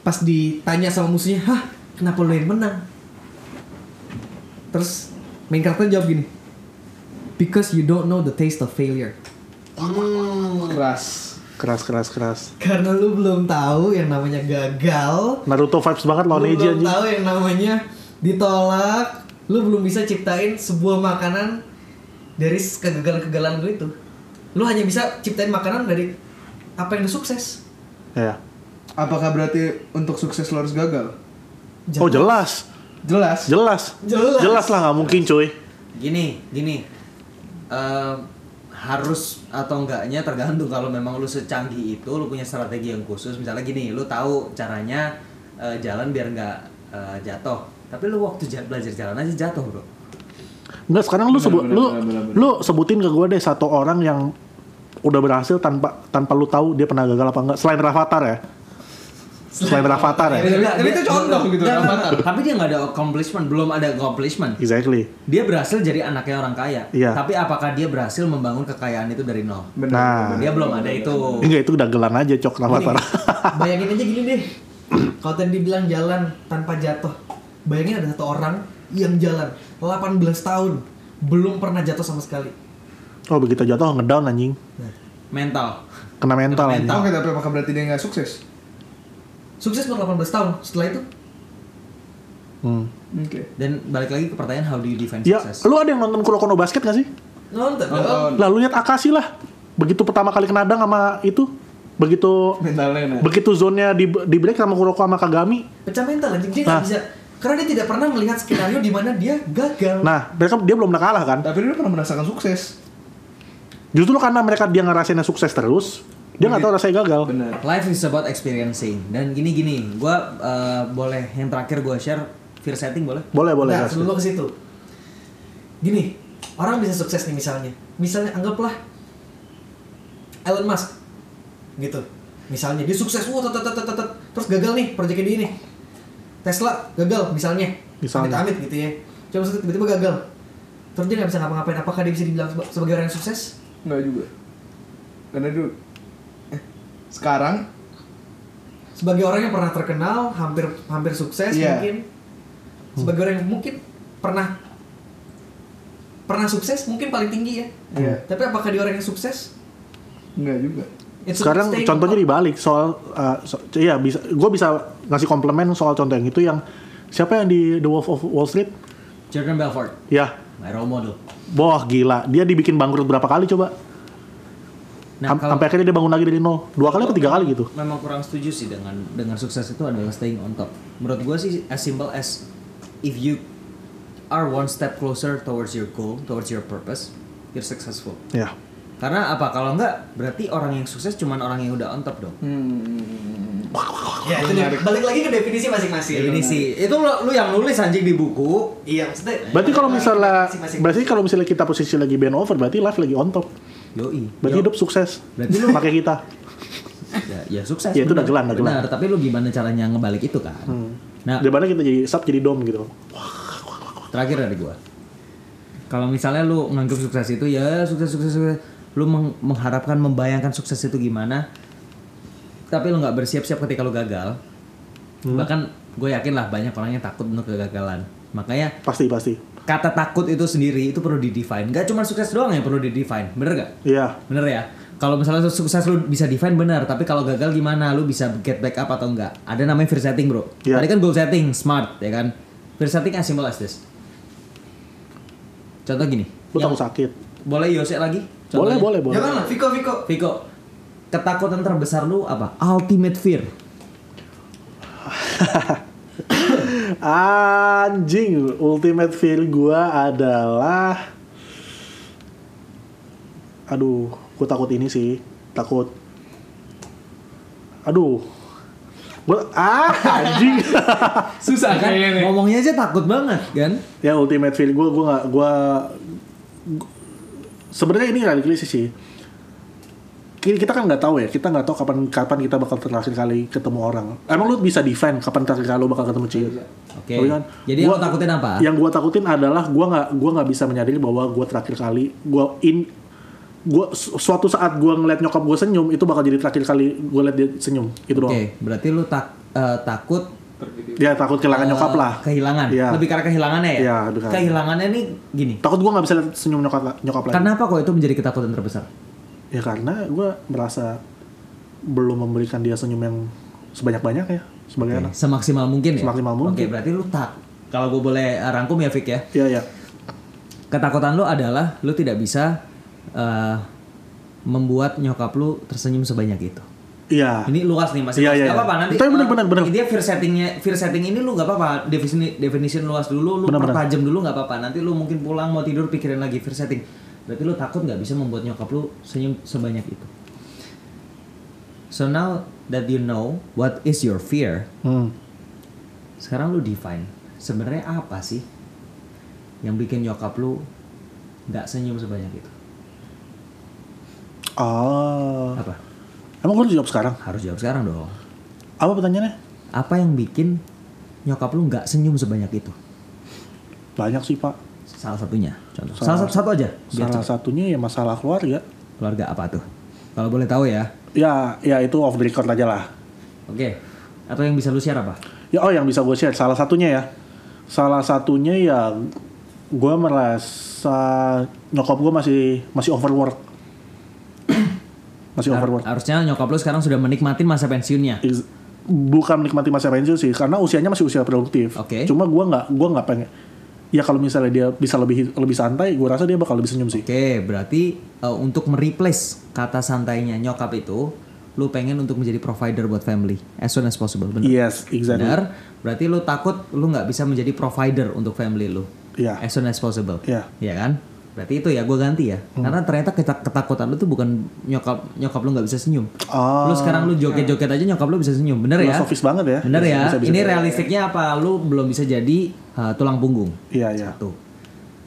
pas ditanya sama musuhnya hah kenapa lo yang menang? Terus main karakter jawab gini because you don't know the taste of failure keras Keras keras keras. karena lu belum tahu yang namanya gagal Naruto vibes banget lu lawan Neji belum tahu yang namanya ditolak lu belum bisa ciptain sebuah makanan dari kegagalan-kegagalan lu itu lu hanya bisa ciptain makanan dari apa yang udah sukses Ya. apakah berarti untuk sukses lo harus gagal Oh jelas. jelas Jelas. Jelas. Jelas lah nggak mungkin cuy. Gini, gini. Eh, harus atau enggaknya tergantung kalau memang lu secanggih itu lu punya strategi yang khusus misalnya gini lu tahu caranya eh, jalan biar nggak eh, jatuh tapi lu waktu ja- belajar jalan aja jatuh bro Enggak sekarang lu sebut lu benar, benar. lu sebutin ke gue deh satu orang yang udah berhasil tanpa tanpa lu tahu dia pernah gagal apa enggak selain Rafathar ya. Selain Rafathar ya. Tapi- tapi itu contoh gitu, Avatar. tapi dia nggak ada accomplishment belum ada accomplishment Exactly. dia berhasil jadi anaknya orang kaya Iya. tapi apakah dia berhasil membangun kekayaan itu dari nol Benar, Nah. dia belum ada itu Enggak itu dagelan aja cok Rafathar. bayangin aja gini deh kalau tadi dibilang jalan tanpa jatuh bayangin ada satu orang yang jalan 18 tahun belum pernah jatuh sama sekali oh begitu jatuh ngedown anjing. mental Kena mental Kena mental. Oke, tapi apakah berarti dia nggak sukses? Sukses untuk 18 tahun setelah itu Hmm. Oke. dan balik lagi ke pertanyaan how do you define Ya, success lu ada yang nonton Kuroko no Basket gak sih? nonton dong Nonton. Lalu lihat Akashi lah. Begitu pertama kali kena dang sama itu, begitu Mentalnya nah. begitu zonnya di di break sama Kuroko sama Kagami. pecah mental anjing dia Nah. bisa karena dia tidak pernah melihat skenario di mana dia gagal Nah, mereka dia belum pernah kalah kan? Tapi dia pernah merasakan sukses. Justru karena mereka dia ngerasainnya sukses terus, dia nggak tahu rasanya gagal. Benar. Life is about experiencing dan gini gini, gue boleh yang terakhir gue share fear setting boleh? Boleh, boleh. nah sebelum ke situ gini orang bisa sukses nih misalnya misalnya anggaplah Elon Musk gitu misalnya dia sukses wah tet, tet, tet, tet, tet. terus gagal nih proyeknya dia nih Tesla gagal misalnya Misalnya. amit gitu ya coba maksudnya tiba-tiba gagal terus dia nggak bisa ngapa-ngapain apakah dia bisa dibilang seba- sebagai orang yang sukses Enggak juga. Karena dulu eh, sekarang sebagai orang yang pernah terkenal, hampir hampir sukses Iya. mungkin. Sebagai orang yang mungkin pernah pernah sukses mungkin paling tinggi ya. Iya. Tapi apakah dia orang yang sukses? Enggak juga. It's Sekarang contohnya on- dibalik soal uh, so- iya bisa gue bisa ngasih komplimen soal contoh yang itu yang siapa yang di The Wolf of Wall Street? Jordan Belfort, Ya, my role model. Wah gila, dia dibikin bangkrut berapa kali coba? Nah, Am- kalau Sampai akhirnya dia bangun lagi dari nol. Dua kali atau tiga kali gitu? memang kurang setuju sih dengan dengan sukses itu adalah staying on top. Menurut gue sih as simple as if you are one step closer towards your goal, towards your purpose, you're successful. Ya. Karena apa? Kalau enggak, berarti orang yang sukses cuman orang yang udah on top dong. Ya, itu dia. balik lagi ke definisi masing-masing. Ini sih, itu lu, lu yang nulis anjing di buku. Iya, maksudnya. Berarti kalau misalnya, Masing-masing. berarti kalau misalnya kita posisi lagi band over, berarti live lagi on top. Yoi. Berarti Yo. hidup sukses. Berarti lu- pakai kita. ya, ya sukses. Ya, itu udah gelar, udah gelar. Benar, tapi lu gimana caranya ngebalik itu kan? Nah, Daripada kita jadi sub jadi dom gitu. terakhir dari gua. Kalau misalnya lu nganggap sukses itu ya sukses sukses sukses, lu meng- mengharapkan membayangkan sukses itu gimana, tapi lu nggak bersiap-siap ketika lu gagal. Bahkan gue yakin lah banyak orang yang takut untuk kegagalan. Makanya Pasti pasti. Kata takut itu sendiri itu perlu di-define. Gak cuma sukses doang yang perlu di-define, bener gak? Iya. Bener ya? Kalau misalnya sukses lu bisa define benar, tapi kalau gagal gimana? Lu bisa get back up atau enggak? Ada namanya fear setting, Bro. Iya. Tadi kan goal setting, smart, ya kan? Fear setting as simple as this. Contoh gini. Lu yang- tahu sakit. boleh Yose lagi? Boleh, Contohnya. boleh, boleh. Jangan lah, Viko, Viko. Viko, ketakutan terbesar lu apa? Ultimate fear. Anjing, ultimate fear gua adalah Aduh, gua takut ini sih. Takut Aduh. Gua ah anjing. Susah kan? kayaknya nih. Ngomongnya aja takut banget kan? ya ultimate fear gua gua nggak gua gua- sebenarnya ini realistis sih. Ki- Kita kan nggak tahu ya, kita nggak tahu kapan kapan kita bakal terakhir kali ketemu orang. Emang lu bisa define kapan terakhir kali lu bakal ketemu Ci? Oke. Tapi kan, Jadi yang gua- lu takutin apa? Yang gua takutin adalah gua nggak gua nggak bisa menyadari bahwa gua terakhir kali gua in gua su- suatu saat gua ngeliat nyokap gua senyum itu bakal jadi terakhir kali gua liat dia senyum itu Oke, doang. berarti lu tak eh, takut Ya takut kehilangan eh, nyokap lah. Kehilangan. Iya. Lebih karena kehilangannya ya? Iya, lebih karena- Kehilangannya nih gini. Takut gua nggak bisa liat senyum nyokap nyokap lagi. Kenapa kok itu menjadi ketakutan terbesar? Ya karena gua merasa belum memberikan dia senyum yang sebanyak-banyak ya sebagai anak. Semaksimal mungkin ya? Semaksimal mungkin. Oke, berarti lu tak. Kalau gue boleh eh, rangkum ya, Fik ya. Iya ya. Ketakutan lu adalah lu tidak bisa eh, membuat nyokap lu tersenyum sebanyak itu. Iya. Ini luas nih masih Iya, iya, Gak iya. apa-apa nanti. Tapi bener, eh, bener, bener. Intinya fear settingnya, fear setting ini lu gak apa-apa. Definisi definition luas dulu, lu Bener, bener. pertajam dulu nggak apa-apa. Nanti lu mungkin pulang mau tidur pikirin lagi fear setting. Berarti lu takut nggak bisa membuat nyokap lu senyum sebanyak itu. So now that you know what is your fear, Hmm. sekarang lu define sebenarnya apa sih yang bikin nyokap lu nggak senyum sebanyak itu? Oh. Apa? Emang gua harus jawab sekarang? Harus jawab sekarang dong. Apa pertanyaannya? Apa yang bikin nyokap lu nggak senyum sebanyak itu? Banyak sih pak. Salah satunya, contoh. Salah- Salah, satu, aja. Biar Salah satunya ya masalah keluarga. Keluarga apa tuh? Kalau boleh tahu ya. Ya, ya itu off the record aja lah. Oke. Atau yang bisa lu share apa? Ya oh yang bisa gue share salah satunya ya. Salah satunya ya gue merasa nyokap gue masih masih overwork. masih overwork. harusnya nyokap lu sekarang sudah menikmati masa pensiunnya. Is- Bukan menikmati masa pensiun sih, karena usianya masih usia produktif. Oke. Cuma gue nggak gue nggak pengen. Ya kalau misalnya dia bisa lebih lebih santai, gue rasa dia bakal lebih senyum sih. Oke, berarti uh, untuk mereplace kata santainya nyokap itu, lu pengen untuk menjadi provider buat family as soon as possible, benar? Yes, exactly. Benar. Berarti lu takut lu nggak bisa menjadi provider untuk family lu Iya. as soon as possible. Iya. Iya kan? Berarti itu ya gue ganti ya. Karena ternyata ketakutan lu tuh bukan nyokap nyokap lu nggak bisa senyum. Oh. Lu sekarang lu joget-joget aja nyokap lu bisa senyum, bener ya? Filosofis banget ya. Bener Bisa- ya. bisa- bisa. Ini realistiknya apa? Lu belum bisa jadi uh, tulang punggung. Iya, iya. Satu.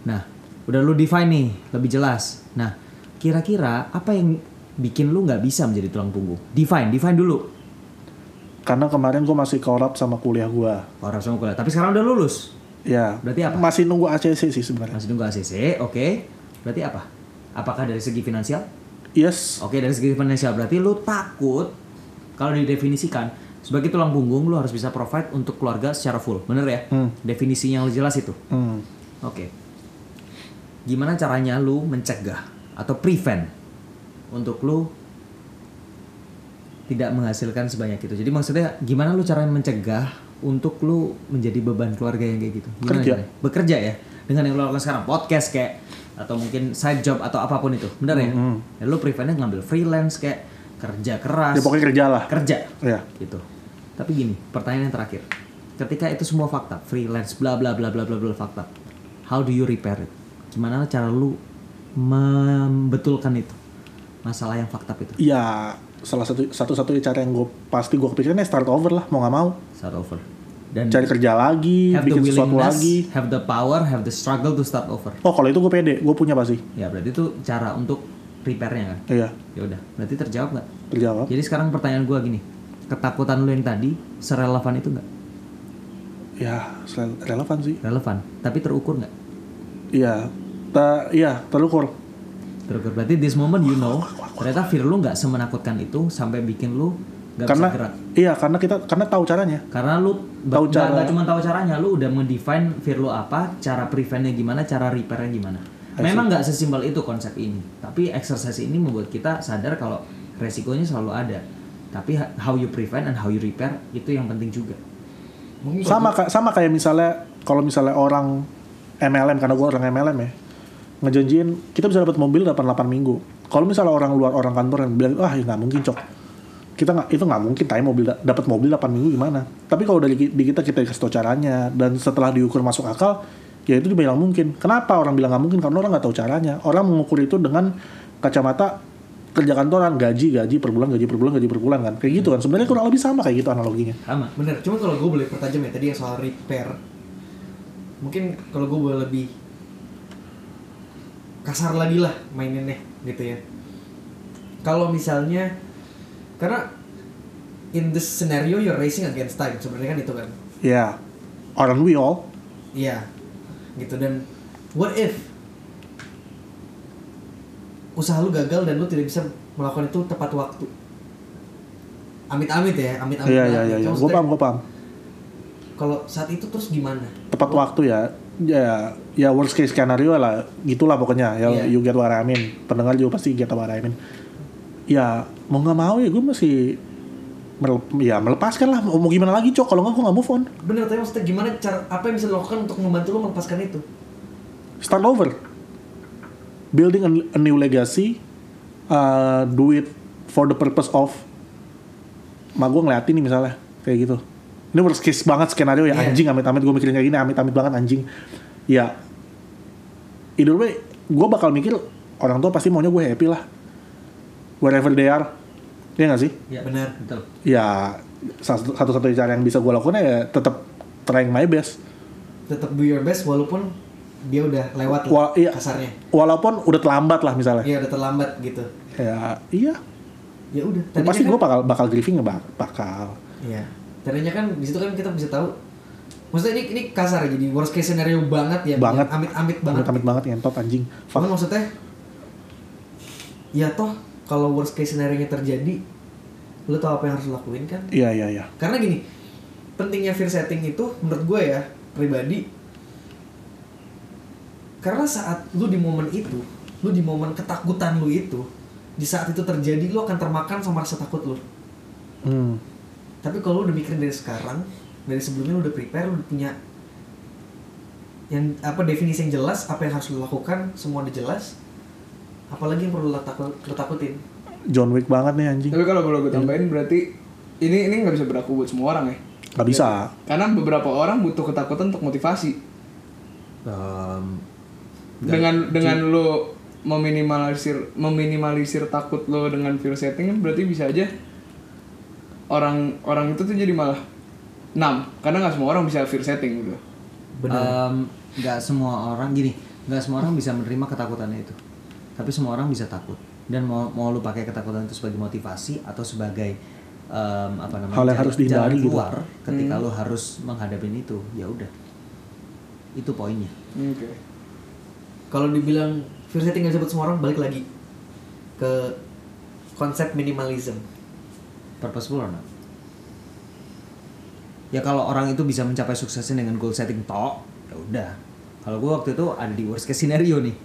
Nah, udah lu define nih lebih jelas. Nah, kira-kira apa yang bikin lu nggak bisa menjadi tulang punggung? Define, define dulu. Karena kemarin gue masih korup sama kuliah gue. Orang sama kuliah. Tapi sekarang udah lulus. Ya. Berarti apa? Masih nunggu ACC sih sebenarnya. Masih nunggu ACC, oke. Berarti apa? Apakah dari segi finansial? Yes. Oke, dari segi finansial berarti lu takut kalau didefinisikan sebagai tulang punggung lu harus bisa provide untuk keluarga secara full bener ya Hmm. definisinya yang jelas itu Hmm. Oke. Gimana caranya lu mencegah atau prevent untuk lu tidak menghasilkan sebanyak itu. Jadi maksudnya gimana lu cara mencegah untuk lu menjadi beban keluarga yang kayak gitu? Gimana Kerja. caranya? Bekerja ya. Dengan yang lu lakukan sekarang podcast kayak atau mungkin side job atau apa pun itu. Benar ya? Ya lu preventnya ngambil freelance kayak kerja keras. Ya pokoknya kerja lah. kerja Ya. gitu. Tapi gini, pertanyaan yang terakhir. Ketika itu semua fakta, freelance, bla bla bla bla bla bla fakta. How do you repair it? Gimana cara lu membetulkan itu? Masalah yang fakta itu. Ya salah satu satu satunya cara yang gue pasti gue kepikiran ya start over lah mau nggak mau Start over. Dan cari kerja lagi have the bikin sesuatu willingness, lagi have the power, have the struggle to start over. oh kalau itu gue pede gue punya pasti Ya berarti itu cara untuk repairnya kan? iya Ya udah, berarti terjawab nggak? terjawab Jadi sekarang pertanyaan gua gini, ketakutan lu yang tadi serelevan itu nggak? ya relevan sih Relevan, tapi terukur nggak? iya Ta- iya terukur Terukur. Berarti this moment you know ternyata fear lu nggak semenakutkan itu sampai bikin lu nggak bisa karena gerak. iya karena kita karena tahu caranya Karena lu Tahu cara- nggak cuma tahu caranya, lu udah mendefine fear lu apa, cara preventnya gimana, cara repairnya gimana. Memang nggak sesimpel itu konsep ini, tapi exercise ini membuat kita sadar kalau resikonya selalu ada. Tapi how you prevent and how you repair itu yang penting juga. Mungkin sama ka- sama kayak misalnya kalau misalnya orang MLM karena gue orang MLM ya ngejanjiin kita bisa dapat mobil 88 minggu kalau misalnya orang luar orang kantor yang bilang ah ya nggak mungkin cok. Kita nggak itu nggak mungkin time mobil da- dapat mobil 8 minggu gimana? Tapi kalau dari di kita kita kasih tau caranya dan setelah diukur masuk akal ya itu dibilang mungkin. Kenapa orang bilang nggak mungkin? Karena orang nggak tahu caranya. Orang mengukur itu dengan kacamata kerja kantoran gaji gaji per bulan gaji per bulan gaji per bulan kan? Kayak gitu kan? Sebenarnya kurang lebih sama kayak gitu analoginya. Sama. Bener, cuma kalau gue boleh pertajam ya tadi yang soal repair. Mungkin kalau gue boleh lebih kasar lagi lah maininnya gitu ya. Kalau misalnya Karena in this scenario you're racing against time sebenarnya kan itu kan? Ya. Orang we all? Iya. Gitu dan what if usaha lu gagal dan lu tidak bisa melakukan itu tepat waktu? Amit-amit ya amit-amit Iya iya ya. iya, iya. Cuma gue maksudnya, paham gue paham. kalau saat itu terus gimana? Tepat waktu ya, ya ya worst case scenario lah, gitulah pokoknya. Ya Iya. you get what I mean. Pendengar juga pasti get what I mean. Ya mau nggak mau ya gue masih mele- ya melepaskan lah. Mau gimana lagi cok? Kalau nggak gue nggak move on. bener tapi maksudnya gimana cara apa yang bisa dilakukan untuk membantu lu melepaskan itu Start over. Building a, a new legacy. uh, do it for the purpose of. Ma gue ngeliatin nih misalnya kayak gitu. Ini worst case banget skenario ya Iya. anjing amit-amit gue mikirin kayak gini amit-amit banget anjing. Ya either way gue bakal mikir orang tua pasti maunya gue happy lah. Wherever they are. Iya gak sih? Ya, Benar. Betul. Ya satu- satu-satunya cara yang bisa gue lakukan ya tetap trying my best. tetap do your best walaupun dia udah lewat iya. kasarnya Walaupun udah terlambat lah misalnya. iya udah terlambat gitu Ya iya. ya udah Ya, pasti kan, gue bakal bakal grieving ya bak- bakal. Iya. Tadinya kan di situ kan kita bisa tahu. Maksudnya ini ini kasar ya, jadi worst case scenario banget ya. Banget. yang Amit-amit banget. Amit banget ngentot anjing. Cuman Fuck. maksudnya ya toh kalau worst case scenario nya terjadi lu tahu apa yang harus lakuin kan? Iya iya iya. Karena gini, pentingnya fear setting itu menurut gue ya pribadi karena saat lu di momen itu, lu di momen ketakutan lu itu, di saat itu terjadi lu akan termakan sama rasa takut lu. Hmm. Tapi kalau lu udah mikirin dari sekarang, dari sebelumnya lu udah prepare, lu udah punya yang apa definisi yang jelas, apa yang harus lu lakukan, semua udah jelas. Apalagi yang perlu lu, takut, lu takutin. John Wick banget nih anjing. Tapi kalau boleh gue tambahin berarti ini ini nggak bisa berlaku buat semua orang ya. Gak bisa. Karena beberapa orang butuh ketakutan untuk motivasi. Um, Dengan dengan lo meminimalisir meminimalisir takut lo dengan fear setting berarti bisa aja orang orang itu tuh jadi malah enam karena nggak semua orang bisa fear setting gitu. Em, nggak semua orang gini nggak semua orang bisa menerima ketakutannya itu tapi semua orang bisa takut dan mau mau lu pakai ketakutan itu sebagai motivasi atau sebagai em, apa namanya Hal yang harus dihindari gitu. keluar ketika lu harus menghadapi itu ya udah itu poinnya Oke. Kalau dibilang fear setting gak disebut semua orang, balik lagi ke konsep minimalism. Purposeful or not? Ya kalau orang itu bisa mencapai suksesnya dengan goal setting tok ya udah. Kalau gue waktu itu ada di worst case scenario nih.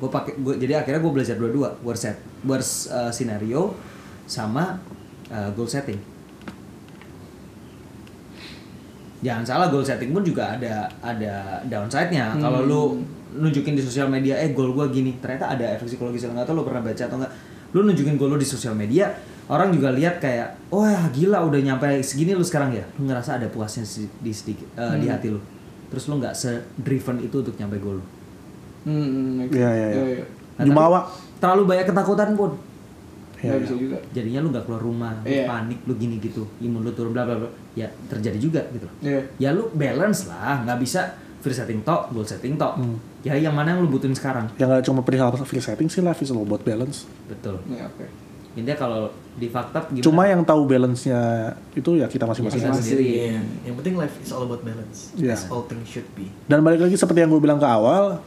Gue pakai gue jadi akhirnya gue belajar dua-dua worst set worst uh, scenario sama uh, goal setting. Jangan salah goal setting pun juga ada ada downside-nya. Kalau lu nunjukin di sosial media eh goal gua gini ternyata ada efek psikologis yang nggak tahu lu pernah baca atau enggak lu nunjukin goal lu di sosial media orang juga lihat kayak oh ya gila udah nyampe segini lu sekarang ya lu ngerasa ada puasnya di sedikit eh, di hati lu terus lu nggak se-driven itu untuk nyampe goal lu Hmm, oke. Iya, iya, iya. Nah, Jumawa. tapi terlalu banyak ketakutan pun Iya, Nggak iya. bisa juga. jadinya lu nggak keluar rumah lu Iya. panik lu gini gitu imun lu turun bla bla bla ya terjadi juga gitu Iya. ya lu balance lah nggak bisa free setting tok goal setting tok ya yang mana yang lu butuhin sekarang Yang nggak cuma perihal free setting sih life is all about balance. betul Iya, oke. Intinya kalau di fakta gimana Cuma yang tahu balance-nya itu ya kita masing-masing. Kita sendiri. Iya. Yang penting life is all about balance. Iya. As all things should be. Dan balik lagi seperti yang gue bilang ke awal,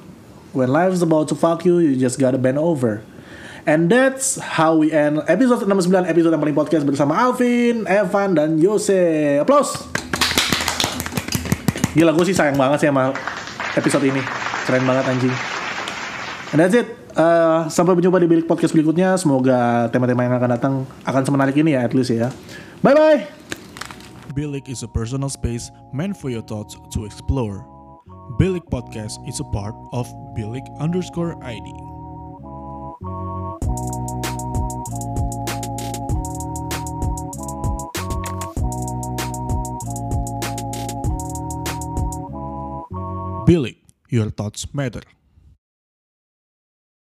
when life is about to fuck you, you just gotta bend over. And that's how we end episode 69 episode yang paling podcast bersama Alvin, Evan, dan Yose. Applause. Gila gue sih sayang banget sih sama episode ini. Keren banget anjing. And that's it. Uh, sampai berjumpa di bilik podcast berikutnya. Semoga tema-tema yang akan datang akan semenarik ini ya, at least ya. Bye bye. Bilik is a personal space meant for your thoughts to explore. Bilik Podcast is a part of Bilik underscore ID. Bilik, your thoughts matter.